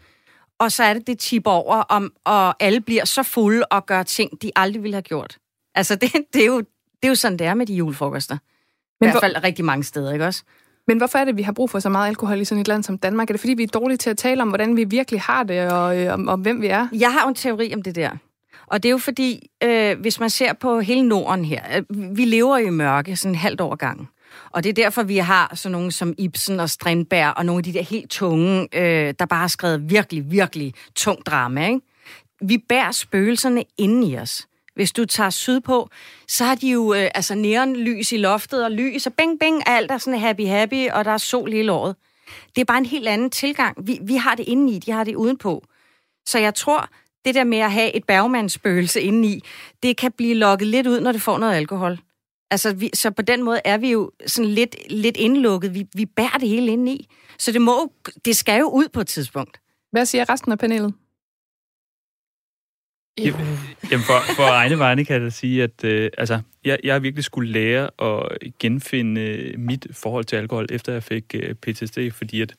Speaker 4: Og så er det, det tipper over, om, og alle bliver så fulde og gør ting, de aldrig ville have gjort. Altså, det, det, er, jo, det er jo sådan, det er med de julefrokoster. I
Speaker 1: Men
Speaker 4: hvert
Speaker 1: hvor-
Speaker 4: fald rigtig mange steder, ikke også?
Speaker 1: men hvorfor er det, vi har brug for så meget alkohol i sådan et land som Danmark? Er det fordi, vi er dårlige til at tale om, hvordan vi virkelig har det, og øh, om, om hvem vi er?
Speaker 4: Jeg har jo en teori om det der. Og det er jo fordi, øh, hvis man ser på hele Norden her, øh, vi lever i mørke sådan halvt år gang. Og det er derfor, vi har sådan nogle som Ibsen og Strindberg og nogle af de der helt tunge, øh, der bare har skrevet virkelig, virkelig tung drama. Ikke? Vi bærer spøgelserne inde i os. Hvis du tager sydpå, så har de jo øh, altså neonlys i loftet og lys, og bing, bing, alt er sådan happy, happy, og der er sol hele året. Det er bare en helt anden tilgang. Vi, vi har det indeni, de har det udenpå. Så jeg tror, det der med at have et bergmandsspøgelse indeni, det kan blive lukket lidt ud, når det får noget alkohol. Altså, vi, så på den måde er vi jo sådan lidt, lidt indlukket. Vi, vi bærer det hele indeni. Så det, må, jo- det skal jo ud på et tidspunkt.
Speaker 1: Hvad siger resten af panelet?
Speaker 3: Jamen for, for egne vegne kan jeg da sige, at øh, altså, jeg, jeg har virkelig skulle lære at genfinde øh, mit forhold til alkohol, efter jeg fik øh, PTSD, fordi at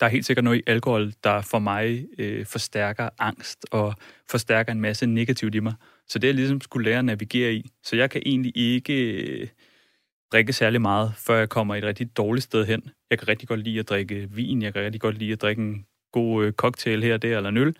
Speaker 3: der er helt sikkert noget i alkohol, der for mig øh, forstærker angst og forstærker en masse negativt i mig. Så det er jeg ligesom skulle lære at navigere i. Så jeg kan egentlig ikke øh, drikke særlig meget, før jeg kommer et rigtig dårligt sted hen. Jeg kan rigtig godt lide at drikke vin, jeg kan rigtig godt lide at drikke en god øh, cocktail her og der, eller en øl.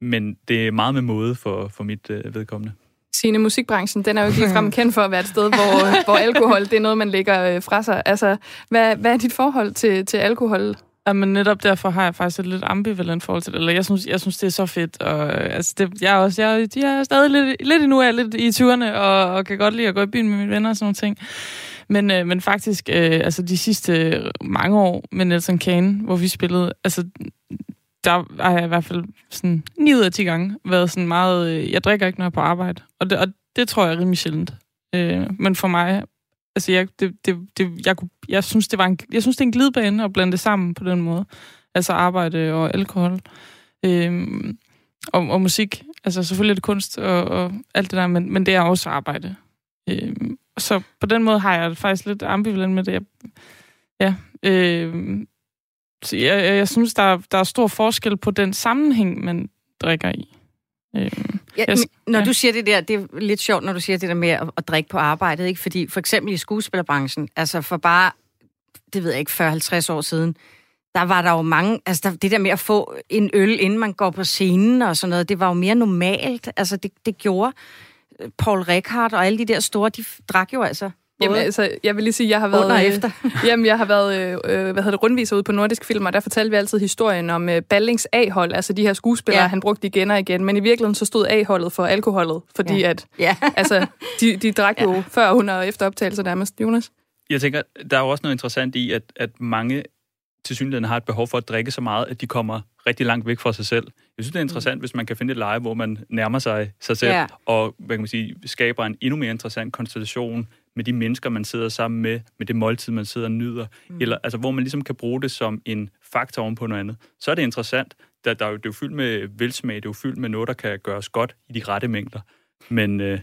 Speaker 3: Men det er meget med måde for, for mit øh, vedkommende.
Speaker 1: Signe, musikbranchen, den er jo ikke ligefrem kendt for at være et sted, hvor, hvor alkohol, det er noget, man lægger øh, fra sig. Altså, hvad, hvad er dit forhold til, til alkohol?
Speaker 2: Jamen netop derfor har jeg faktisk et lidt ambivalent forhold til det. Eller jeg synes, jeg synes det er så fedt. Og, øh, altså, det, jeg, er også, jeg, jeg er stadig lidt, lidt endnu er lidt i 20'erne, og, og kan godt lide at gå i byen med mine venner og sådan nogle ting. Men, øh, men faktisk, øh, altså de sidste mange år med Nelson Kane, hvor vi spillede, altså der har jeg i hvert fald sådan 9 ud af 10 gange været sådan meget, øh, jeg drikker ikke, når jeg er på arbejde. Og det, og det tror jeg er rimelig sjældent. Øh, men for mig, altså jeg, det, det, det, jeg, kunne, jeg, synes, det var en, jeg synes, det er en glidebane at blande det sammen på den måde. Altså arbejde og alkohol. Øhm, og, og musik. Altså selvfølgelig er det kunst og, og alt det der, men, men det er også arbejde. Øhm, så på den måde har jeg det faktisk lidt ambivalent med det. Jeg, ja, øhm, så jeg, jeg, jeg synes, der, der er stor forskel på den sammenhæng, man drikker i. Øh,
Speaker 4: Ja,
Speaker 2: Jeg-
Speaker 4: når
Speaker 2: ja.
Speaker 4: du siger det der, det er lidt sjovt, når du siger det der med at, at drikke på arbejdet, ikke? Fordi for eksempel i skuespillerbranchen, altså for bare, det ved jeg ikke, 40-50 år siden, der var der jo mange, altså der, det der med at få en øl, inden man går på scenen og sådan noget, det var jo mere normalt. Altså det, det gjorde øh, Paul Rickard og alle de der store, de drak jo altså
Speaker 1: Jamen, altså, jeg vil lige sige, jeg har været...
Speaker 4: under
Speaker 1: øh,
Speaker 4: efter.
Speaker 1: Jamen, jeg har været, øh, øh, hvad hedder det, rundviser ude på Nordisk Film, og der fortalte vi altid historien om øh, Ballings A-hold, altså de her skuespillere,
Speaker 4: Ja.
Speaker 1: han brugte igen og igen, men i virkeligheden så stod A-holdet for alkoholet, fordi
Speaker 4: Ja.
Speaker 1: at,
Speaker 4: Ja.
Speaker 1: altså, de, de drak jo før, under og efter optagelser nærmest. Jonas?
Speaker 3: Jeg tænker, der er jo også noget interessant i, at, at mange til synligheden har et behov for at drikke så meget, at de kommer rigtig langt væk fra sig selv. Jeg synes, det er interessant, hvis man kan finde et leje, hvor man nærmer sig sig selv,
Speaker 4: Ja.
Speaker 3: og hvad kan man sige, skaber en endnu mere interessant konstellation med de mennesker, man sidder sammen med, med det måltid, man sidder og nyder, mm. eller altså, hvor man ligesom kan bruge det som en faktor oven på noget andet. Så er det interessant. Der, der er jo, det er jo fyldt med velsmag, det er jo fyldt med noget, der kan gøres godt i de rette mængder. Men øh,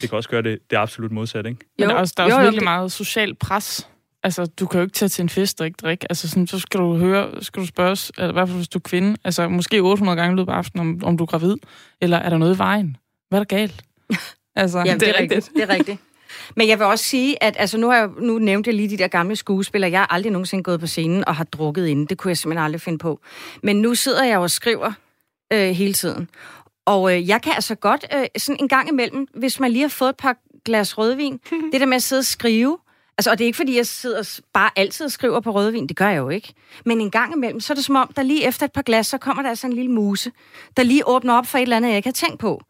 Speaker 3: det kan også gøre det, det absolut modsatte, ikke?
Speaker 2: Men
Speaker 4: Jo,
Speaker 2: der er også, der er
Speaker 4: jo,
Speaker 2: også
Speaker 4: jo,
Speaker 2: virkelig
Speaker 4: det-
Speaker 2: meget social pres. Altså, du kan jo ikke tage til en fest og ikke drikke. Altså, sådan, så skal du høre, skal du spørges, eller i hvert fald hvis du er kvinde, altså måske 800 gange i løbet af aftenen, om, om du er gravid, eller er der noget i vejen? Hvad er der galt? altså,
Speaker 4: Ja, det,
Speaker 1: det
Speaker 4: er
Speaker 1: er
Speaker 4: rigtigt.
Speaker 1: rigtigt.
Speaker 4: Det er rigtigt. Men jeg vil også sige, at altså, nu, har jeg, nu nævnte jeg lige de der gamle skuespillere. Jeg har aldrig nogensinde gået på scenen og har drukket inden. Det kunne jeg simpelthen aldrig finde på. Men nu sidder jeg og skriver øh, hele tiden. Og øh, jeg kan altså godt øh, sådan en gang imellem, hvis man lige har fået et par glas rødvin, det der med at sidde og skrive, Altså, og det er ikke, fordi jeg sidder bare altid og skriver på rødvin. Det gør jeg jo ikke. Men en gang imellem, så er det som om, der lige efter et par glas, så kommer der altså en lille muse, der lige åbner op for et eller andet, jeg ikke har tænkt på.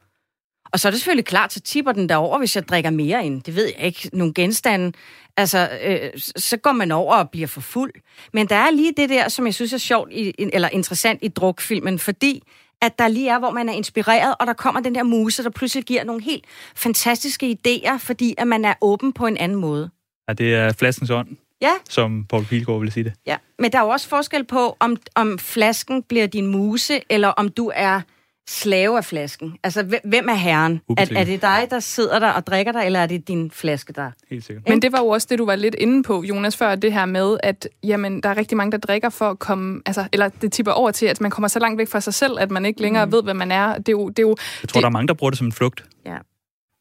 Speaker 4: Og så er det selvfølgelig klart, så tipper den derover, hvis jeg drikker mere end, det ved jeg ikke, nogle genstande. Altså, øh, så går man over og bliver for fuld. Men der er lige det der, som jeg synes er sjovt, i, i- eller interessant i drukfilmen, fordi at der lige er, hvor man er inspireret, og der kommer den der muse, der pludselig giver nogle helt fantastiske idéer, fordi at man er åben på en anden måde.
Speaker 3: Ja, det er flaskens ånd,
Speaker 4: Ja,
Speaker 3: som Paul Pilgaard ville sige det.
Speaker 4: ja. Men der er jo også forskel på, om, om flasken bliver din muse, eller om du er slave af flasken. Altså, hvem- hvem er herren? Er, er det dig, der sidder der og drikker dig, eller er det din flaske, der...
Speaker 3: Helt sikkert.
Speaker 1: Men det var jo også det, du var lidt inde på, Jonas, før det her med, at jamen, der er rigtig mange, der drikker for at komme... Altså, eller det tipper over til, at man kommer så langt væk fra sig selv, at man ikke længere mm. ved, hvad man er. Det er jo, det er jo,
Speaker 3: Jeg tror,
Speaker 1: det-
Speaker 3: der er mange, der bruger det som en flugt.
Speaker 4: Ja.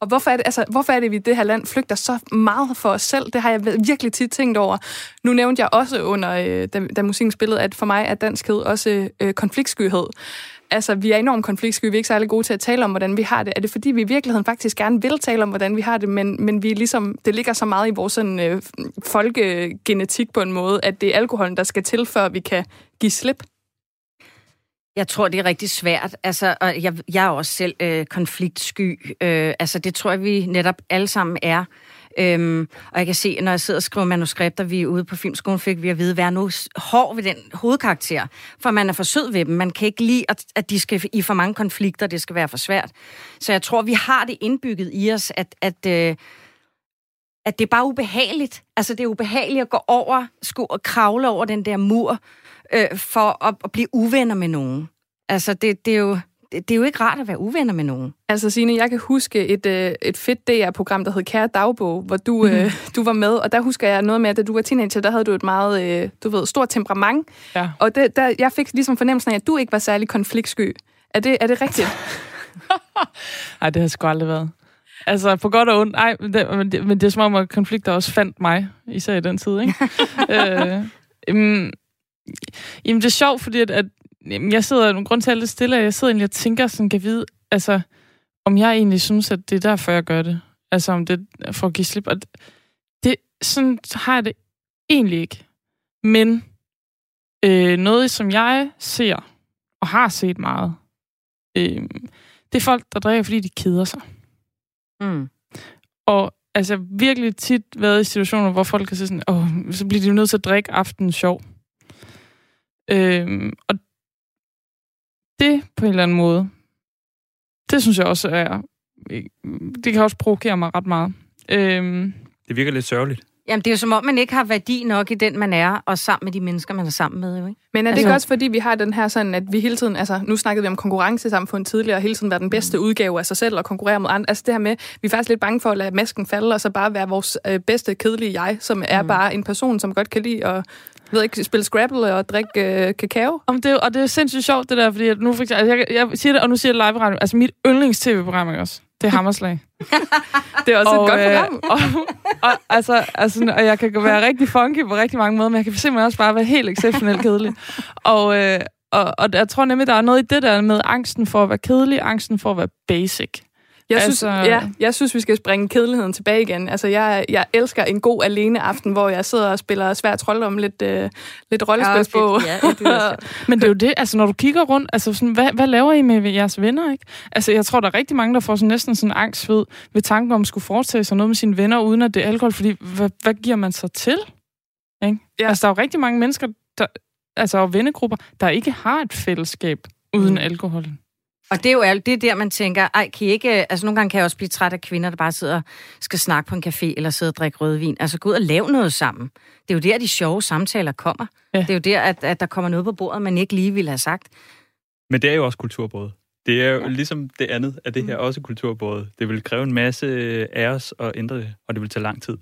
Speaker 1: og hvorfor er, det, altså, hvorfor er det, vi i det her land flygter så meget for os selv? Det har jeg virkelig tit tænkt over. Nu nævnte jeg også under, øh, da, da musikken spillede, at for mig er danskhed også øh, konfliktskyhed. Altså, vi er enormt konfliktsky. Vi er ikke særlig gode til at tale om, hvordan vi har det. Er det fordi, vi i virkeligheden faktisk gerne vil tale om, hvordan vi har det, men, men vi er ligesom, det ligger så meget i vores sådan, øh, folkegenetik på en måde, at det er alkoholen, der skal til, før vi kan give slip?
Speaker 4: Jeg tror, det er rigtig svært. Altså, og jeg, jeg er også selv øh, konfliktsky. Øh, altså, det tror jeg, vi netop alle sammen er. Øhm, og jeg kan se, når jeg sidder og skriver manuskripter, vi er ude på filmskolen, fik vi at vide, vær nu hård ved den hovedkarakter, for man er for sød ved dem. Man kan ikke lide, at, at de skal i for mange konflikter, det skal være for svært. Så jeg tror, vi har det indbygget i os, at, at, øh, at det er bare ubehageligt. Altså, det er ubehageligt at gå over, skulle og kravle over den der mur, øh, for at, at blive uvenner med nogen. Altså, det, det, er jo, det, er jo ikke rart at være uvenner med nogen.
Speaker 1: Altså Signe, jeg kan huske et, øh, et fedt DR-program, der hed Kære Dagbog, hvor du, øh, du var med, og der husker jeg noget med, at da du var teenager, der havde du et meget, øh, du ved, stort temperament.
Speaker 2: Ja.
Speaker 1: Og det, der, jeg fik ligesom fornemmelsen af, at du ikke var særlig konfliktsky. Er det, er det rigtigt?
Speaker 2: Nej, det har sgu aldrig været. Altså, på godt og ondt. Ej, men det, men det, men det er som om, at konflikter også fandt mig, især i den tid, ikke? øh, um, jamen, det er sjovt, fordi at, at jamen, jeg sidder, en grund til at det stille, jeg sidder egentlig og tænker sådan, kan vide, altså, om jeg egentlig synes, at det er derfor, jeg gør det. Altså, om det er for at give slip. Og det, sådan har jeg det egentlig ikke. Men øh, noget, som jeg ser, og har set meget, øh, det er folk, der drikker, fordi de keder sig.
Speaker 4: Mm.
Speaker 2: Og altså virkelig tit været i situationer, hvor folk kan sige sådan, åh, så bliver de nødt til at drikke aftenen sjov. Øhm, og det på en eller anden måde, det synes jeg også er, det kan også provokere mig ret meget. Øhm,
Speaker 3: Det virker lidt sørgeligt.
Speaker 4: Jamen, det er jo som om, man ikke har værdi nok i den, man er, og sammen med de mennesker, man er sammen med, jo, ikke?
Speaker 1: Men er det
Speaker 4: Altså-
Speaker 1: ikke også, fordi vi har den her sådan, at vi hele tiden, altså nu snakkede vi om konkurrencesamfund tidligere, og hele tiden være den bedste udgave af sig selv og konkurrere mod andre. Altså det her med, vi er faktisk lidt bange for at lade masken falde, og så bare være vores øh, bedste, kedelige jeg, som er
Speaker 4: Mm.
Speaker 1: bare en person, som godt kan lide at ved ikke, spille Scrabble og drikke øh, kakao.
Speaker 2: Om det, er og det er sindssygt sjovt, det der, fordi at nu for eksempel, altså jeg, jeg siger det, og nu siger jeg live radio, altså mit yndlings-tv-program ikke også, det er Hammerslag.
Speaker 1: Det er også et godt
Speaker 2: øh,
Speaker 1: program.
Speaker 2: og, og, altså, altså, og jeg kan være rigtig funky på rigtig mange måder, men jeg kan simpelthen også bare være helt exceptionelt kedelig. Og, øh, og, og jeg tror nemlig, der er noget i det der med angsten for at være kedelig, angsten for at være basic.
Speaker 1: Jeg synes,
Speaker 2: Altså-
Speaker 1: ja, jeg synes, vi skal springe kedeligheden tilbage igen. Altså, jeg, jeg elsker en god alene aften, hvor jeg sidder og spiller svær trolddom, lidt, øh, lidt rollespil på.
Speaker 4: Ja, det.
Speaker 2: Men det er jo det, altså når du kigger rundt, altså sådan, hvad, hvad laver I med jeres venner, ikke? Altså jeg tror, der er rigtig mange, der får sådan, næsten sådan angst ved, ved tanken om at skulle foretage sig noget med sine venner, uden at det er alkohol, fordi hvad, hvad giver man så til? Ikke?
Speaker 1: Ja.
Speaker 2: Altså der er jo rigtig mange mennesker, der, altså og vennegrupper, der ikke har et fællesskab uden
Speaker 4: Mm.
Speaker 2: alkohol.
Speaker 4: Og det er jo ærligt, det er der, man tænker, ej, kan I ikke... Altså, nogle gange kan jeg også blive træt af kvinder, der bare sidder og skal snakke på en café eller sidde og drikke rødvin. Altså, gå ud og lave noget sammen. Det er jo der, de sjove samtaler kommer.
Speaker 2: Ja.
Speaker 4: Det er jo der, at, at der kommer noget på bordet, man ikke lige ville have sagt.
Speaker 3: Men det er jo også kulturbrød. Det er jo ja. ligesom det andet, at det her også kulturbrød. Det vil kræve en masse af os at ændre det, og det vil tage lang tid.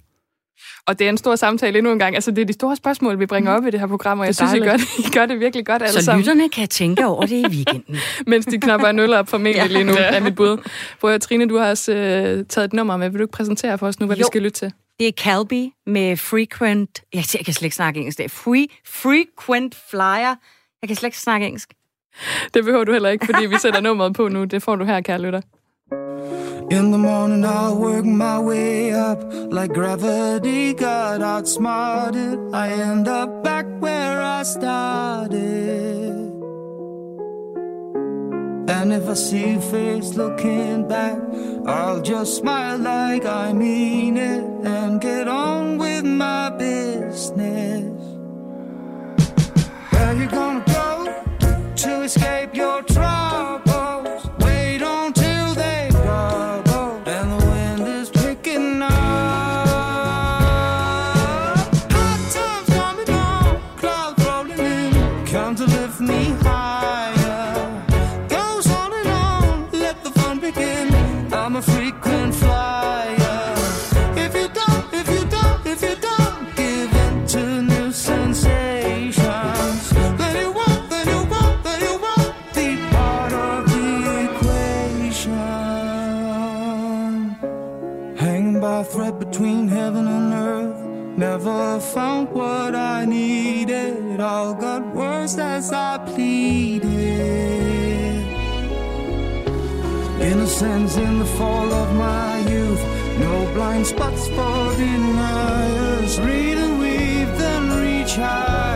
Speaker 1: Og det er en stor samtale endnu en gang. Altså, det er de store spørgsmål, vi bringer op i det her program, og jeg synes, I gør, det, I gør det virkelig godt alle
Speaker 4: Så
Speaker 1: sammen,
Speaker 4: lytterne kan tænke over det i weekenden.
Speaker 1: mens de knapper en øl op formentlig
Speaker 4: Ja.
Speaker 1: lige nu, er mit bud. Prøv at Trine, du har også øh, taget et nummer med. Vil du ikke præsentere for os nu, hvad vi
Speaker 4: Jo.
Speaker 1: skal lytte til?
Speaker 4: Det er Calby med Frequent... Jeg, jeg kan slet ikke snakke engelsk. Det er free, Frequent Flyer. Jeg kan slet ikke snakke engelsk.
Speaker 1: Det behøver du heller ikke, fordi vi sætter nummeret på nu. Det får du her, kære lytter.
Speaker 6: In the morning, I'll work my way up like gravity got outsmarted. I end up back where I started. And if I see a face looking back, I'll just smile like I mean it and get on with my business. Where you gonna go to escape your troubles? All got worse as I pleaded. Innocence in the fall of my youth. No blind spots for deniers. Read and weave, then reach higher.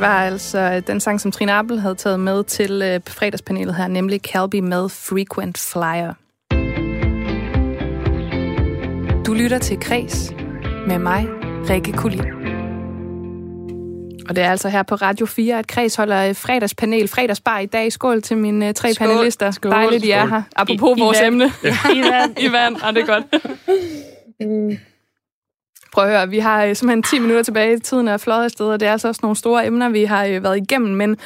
Speaker 1: Det var altså den sang, som Trine Appel havde taget med til øh, fredagspanelet her, nemlig Calby med Frequent Flyer. Du lytter til Kres med mig, Rikke Kulin. Og det er altså her på Radio 4, at Kreds holder øh, fredagspanel, fredagsbar i dag. Skål til mine tre
Speaker 4: Skål.
Speaker 1: panelister.
Speaker 2: Skål.
Speaker 1: Dejligt, I er her. Apropos
Speaker 2: I
Speaker 1: vores
Speaker 2: vand.
Speaker 1: emne.
Speaker 2: I vand.
Speaker 1: I vand, og det er godt. Prøv at høre, vi har øh, simpelthen 10 minutter tilbage. Tiden er fløjet afsted, og det er altså også nogle store emner, vi har øh, været igennem. Men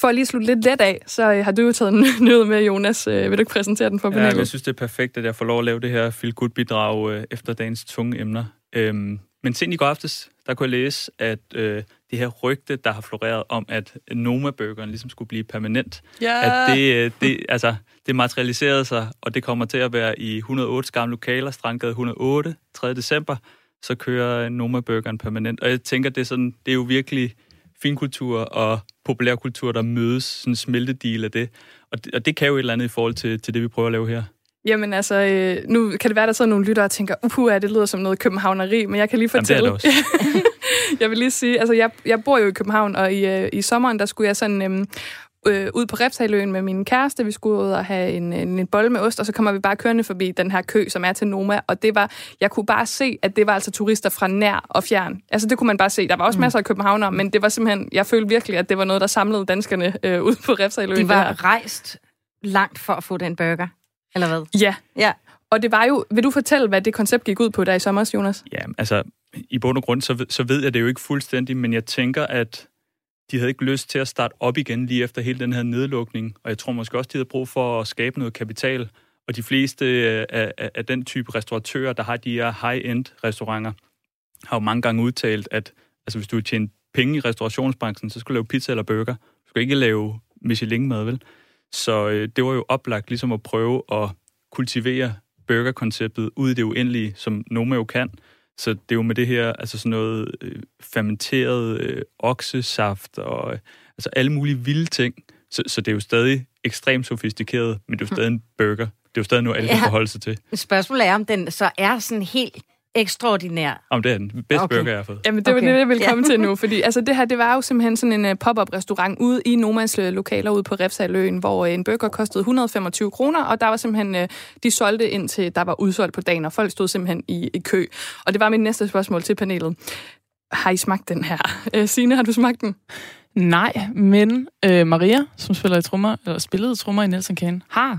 Speaker 1: for at lige slutte lidt let af, så øh, har du jo taget en nyhed med, Jonas. Øh, Vil du ikke præsentere den for
Speaker 3: Ja,
Speaker 1: panelet?
Speaker 3: jeg synes, det er perfekt, at jeg får lov at lave det her feel good bidrag øh, efter dagens tunge emner. Øhm, men sent i går aftes, der kunne jeg læse, at øh, det her rygte, der har floreret om, at Noma-burgeren ligesom skulle blive permanent,
Speaker 2: Ja.
Speaker 3: at det, det, altså, det materialiserede sig, og det kommer til at være i 108 gamle lokaler, Strandgade 108, 3. december, så kører Noma-burgeren permanent. Og jeg tænker, det er, sådan, det er jo virkelig finkultur og populærkultur, der mødes, sådan en smeltedeal af det. Og, det. og det kan jo et eller andet i forhold til, til det, vi prøver at lave her.
Speaker 1: Jamen altså, øh, nu kan det være, der sidder nogle lyttere og tænker, uhu, det lyder som noget københavneri, men jeg kan lige
Speaker 3: Jamen, det er
Speaker 1: fortælle...
Speaker 3: det også.
Speaker 1: jeg vil lige sige, altså jeg, jeg bor jo i København, og i, øh, i sommeren, der skulle jeg sådan øhm, øh, ud på Refshaløen med min kæreste. Vi skulle ud og have en, en, en bolle med ost, og så kommer vi bare kørende forbi den her kø, som er til Noma, og det var, jeg kunne bare se, at det var altså turister fra nær og fjern. Altså det kunne man bare se. Der var også mm. masser af københavnere, men det var simpelthen, jeg følte virkelig, at det var noget, der samlede danskerne øh, ud på Refshaløen.
Speaker 4: De var rejst langt for at få den burger. Eller hvad?
Speaker 1: Ja,
Speaker 4: Ja.
Speaker 1: og det var jo, vil du fortælle, hvad det koncept gik ud på der i sommer, Jonas?
Speaker 3: Ja, altså, i bund og grund, så, så ved jeg det jo ikke fuldstændig, men jeg tænker, at de havde ikke lyst til at starte op igen lige efter hele den her nedlukning, og jeg tror måske også, de havde brug for at skabe noget kapital. Og de fleste øh, af, af, af den type restauratører, der har de her high-end restauranter, har jo mange gange udtalt, at altså, hvis du vil tjene penge i restaurationsbranchen, så skal du lave pizza eller burger. Du skal ikke lave Michelin-mad, vel? Så øh, det var jo oplagt ligesom at prøve at kultivere burgerkonceptet ud i det uendelige, som Noma jo kan. Så det er jo med det her, altså sådan noget øh, fermenteret øh, oksesaft og øh, altså alle mulige vilde ting. Så, så det er jo stadig ekstremt sofistikeret, men det er jo stadig en burger. Det er jo stadig noget, alle kan
Speaker 4: Ja.
Speaker 3: forholde sig til.
Speaker 4: Spørgsmålet er, om den så er sådan helt ekstraordinær.
Speaker 3: Om det er den bedste
Speaker 4: Okay.
Speaker 3: burger, jeg har fået.
Speaker 1: Jamen, det var
Speaker 4: Okay.
Speaker 1: det, jeg ville
Speaker 4: Ja.
Speaker 1: komme til nu, fordi altså, det her, det var jo simpelthen sådan en uh, pop-up restaurant ude i Nomas uh, lokaler ude på Refsaløen, hvor uh, en burger kostede 125 kroner, og der var simpelthen, uh, de solgte indtil der var udsolgt på dagen, og folk stod simpelthen i, i kø. Og det var mit næste spørgsmål til panelet. Har I smagt den her? Uh, Signe, har du smagt den?
Speaker 2: Nej, men øh, Maria, som spiller i trommer, eller spillede trommer i Nelson Kane, har.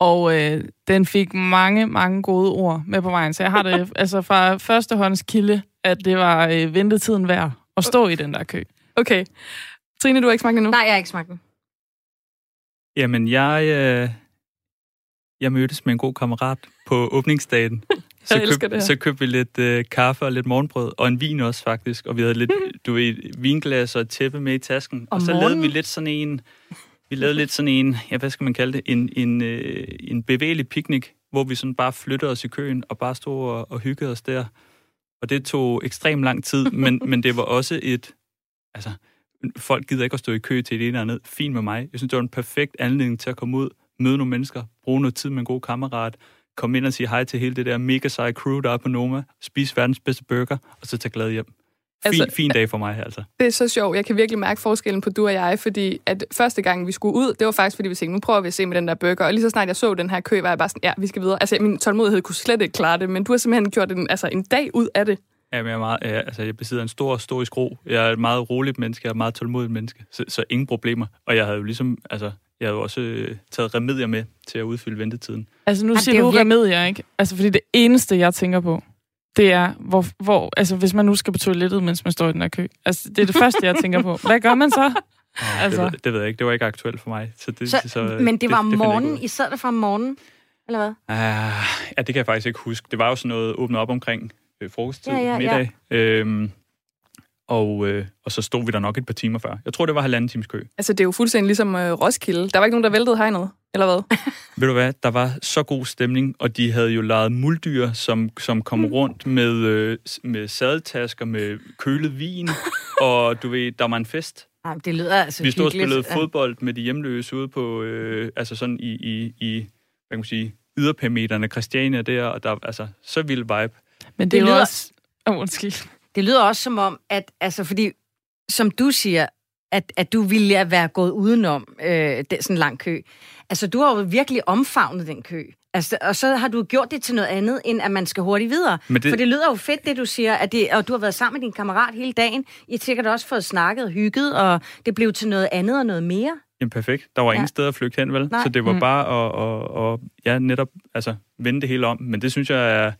Speaker 2: Og øh, den fik mange, mange gode ord med på vejen. Så jeg har det altså fra førstehånds kilde, at det var øh, ventetiden værd at stå i den der kø.
Speaker 1: Okay. Trine, du har ikke smagt den nu?
Speaker 4: Nej, jeg har ikke smagt den.
Speaker 3: Jamen, jeg, øh, jeg mødtes med en god kammerat på åbningsdagen. Så, køb,
Speaker 1: det her.
Speaker 3: så købte vi lidt øh, kaffe og lidt morgenbrød, og en vin også faktisk. Og vi havde lidt, du ved, vinglas og et tæppe med i tasken.
Speaker 4: Om
Speaker 3: og så lavede
Speaker 4: morgenen?
Speaker 3: vi lidt sådan en, vi lavede lidt sådan en, ja, hvad skal man kalde det, en, en, øh, en bevægelig picnic, hvor vi sådan bare flyttede os i køen og bare stod og, og hyggede os der. Og det tog ekstremt lang tid, men, men det var også et, altså, folk gider ikke at stå i kø til det ene eller andet. Fint med mig. Jeg synes, det var en perfekt anledning til at komme ud, møde nogle mennesker, bruge noget tid med en god kammerat, komme ind og sige hej til hele det der mega seje crew, der er på Noma, spise verdens bedste burger, og så tage glad hjem. Fin,
Speaker 1: Altså-
Speaker 3: altså, fin dag for mig, altså.
Speaker 1: Det er så sjovt. Jeg kan virkelig mærke forskellen på du og jeg, fordi at første gang, vi skulle ud, det var faktisk, fordi vi tænkte, nu prøver vi at se med den der burger. Og lige så snart jeg så den her kø, var jeg bare sådan, ja, vi skal videre. Altså, min tålmodighed kunne slet ikke klare det, men du har simpelthen gjort en, altså, en dag ud af det.
Speaker 3: Ja, men jeg, er meget, ja, altså, jeg besidder en stor, stor skro. Jeg er et meget roligt menneske, jeg er et meget tålmodigt menneske, så, så ingen problemer. Og jeg havde jo ligesom, altså, jeg havde jo også øh, taget remedier med til at udfylde ventetiden.
Speaker 2: Altså nu
Speaker 4: Jamen,
Speaker 2: siger
Speaker 4: er
Speaker 2: du
Speaker 4: virke-
Speaker 2: remedier, ikke? Altså fordi det eneste, jeg tænker på, det er, hvor, hvor, altså hvis man nu skal på toilettet, mens man står i den her kø. Altså det er det første, jeg tænker på. Hvad gør man så?
Speaker 3: Altså.
Speaker 2: Altså.
Speaker 3: Det, ved, det ved jeg ikke, det var ikke aktuelt for mig. Så det,
Speaker 4: Så,
Speaker 3: så,
Speaker 4: men det var
Speaker 3: jeg ikke
Speaker 4: morgenen. I sad der fra morgenen, eller hvad?
Speaker 3: Ah, ja, det kan jeg faktisk ikke huske. Det var jo sådan noget åbnet op omkring øh, frokosttid,
Speaker 4: Ja, ja, ja.
Speaker 3: middag. Øhm, og, øh, og så stod vi der nok et par timer før. Jeg tror, det var halvanden times kø.
Speaker 1: Altså, det er jo fuldstændig ligesom øh, Roskilde. Der var ikke nogen, der væltede hegnet, eller hvad?
Speaker 3: Ved du hvad, der var så god stemning, og de havde jo lavet muldyr, som, som kom mm. rundt med, øh, med sadeltasker, med kølet vin, og du ved, der var en fest.
Speaker 4: Nej, det lyder altså
Speaker 3: Vi stod og spillede fodbold med de hjemløse ude på, øh, altså sådan i, i, i hvad kan man sige, yderperimeterne, Christiania der, og der altså så vild vibe.
Speaker 2: Men det,
Speaker 4: Det
Speaker 2: er
Speaker 4: lyder-
Speaker 2: også... Oh, undskyld.
Speaker 4: Det lyder også som om, at, altså fordi, som du siger, at, at du ville være gået udenom øh, den, sådan en lang kø. Altså, du har jo virkelig omfavnet den kø. Altså, og så har du gjort det til noget andet, end at man skal hurtigt videre.
Speaker 3: Men
Speaker 4: det... For det lyder jo fedt, det du siger, at det, og du har været sammen med din kammerat hele dagen. I har sikkert også fået snakket og hygget, og det blev til noget andet og noget mere.
Speaker 3: Jamen perfekt. Der var
Speaker 4: Ja.
Speaker 3: ingen steder at flygte hen, vel?
Speaker 4: Nej.
Speaker 3: Så det var mm. bare at, at, at, ja, netop altså, vende det hele om. Men det synes jeg er,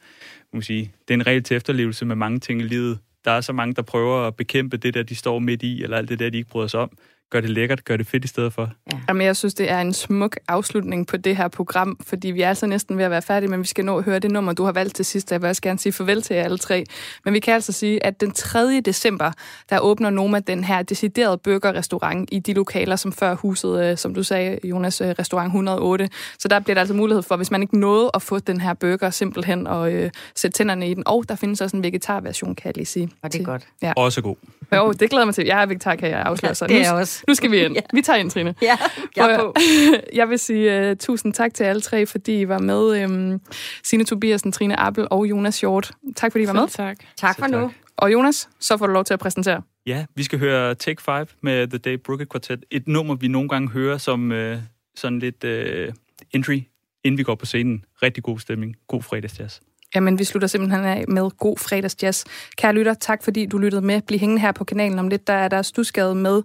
Speaker 3: må sige, det er en regel til efterlevelse med mange ting i livet. Der er så mange, der prøver at bekæmpe det der, de står midt i, eller alt det der, de ikke bryder sig om. Gør det lækkert, gør det fedt i stedet for.
Speaker 1: Jamen, jeg synes, det er en smuk afslutning på det her program, fordi vi er altså næsten ved at være færdige, men vi skal nå at høre det nummer, du har valgt til sidst. Jeg vil også gerne sige farvel til jer alle tre. Men vi kan altså sige, at den 3. december, der åbner Noma den her deciderede burgerrestaurant i de lokaler, som før huset, øh, som du sagde, Jonas, øh, restaurant 108. Så der bliver der altså mulighed for, hvis man ikke nåede at få den her burger simpelthen og øh, sætte tænderne i den. Og der findes også en vegetarversion, kan jeg lige sige.
Speaker 4: Og det er
Speaker 1: til-
Speaker 4: godt.
Speaker 1: Ja.
Speaker 3: Også god.
Speaker 1: Jo, det glæder mig til. Jeg er vegetar, kan jeg afsløre.
Speaker 4: Ja,
Speaker 1: så
Speaker 4: det er
Speaker 1: nu,
Speaker 4: jeg også.
Speaker 1: Nu skal vi ind.
Speaker 4: Ja.
Speaker 1: Vi tager ind, Trine.
Speaker 4: Ja, jeg er på.
Speaker 1: Jeg vil sige uh, tusind tak til alle tre, fordi I var med. Um, Signe Tobiasen, Trine Appel og Jonas Hjort. Tak fordi I var med.
Speaker 2: Selv tak.
Speaker 4: Tak for nu.
Speaker 1: Og Jonas, så får du lov til at præsentere.
Speaker 3: Ja, vi skal høre Take 5 med The Dave Brooke Quartet. Et nummer, vi nogle gange hører som øh, sådan lidt øh, entry, inden vi går på scenen. Rigtig god stemning. God fredagsjazz.
Speaker 1: Jamen, vi slutter simpelthen af med god fredagsjazz. Kære lytter, tak fordi du lyttede med. Bliv hængende her på kanalen om lidt. Der er der stusgade med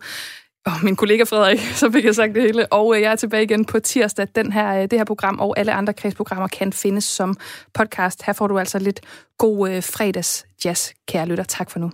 Speaker 1: og min kollega Frederik, så fik jeg sagt det hele. Og øh, jeg er tilbage igen på tirsdag. Den her, øh, det her program og alle andre kredsprogrammer kan findes som podcast. Her får du altså lidt god øh, fredagsjazz, kære lytter. Tak for nu.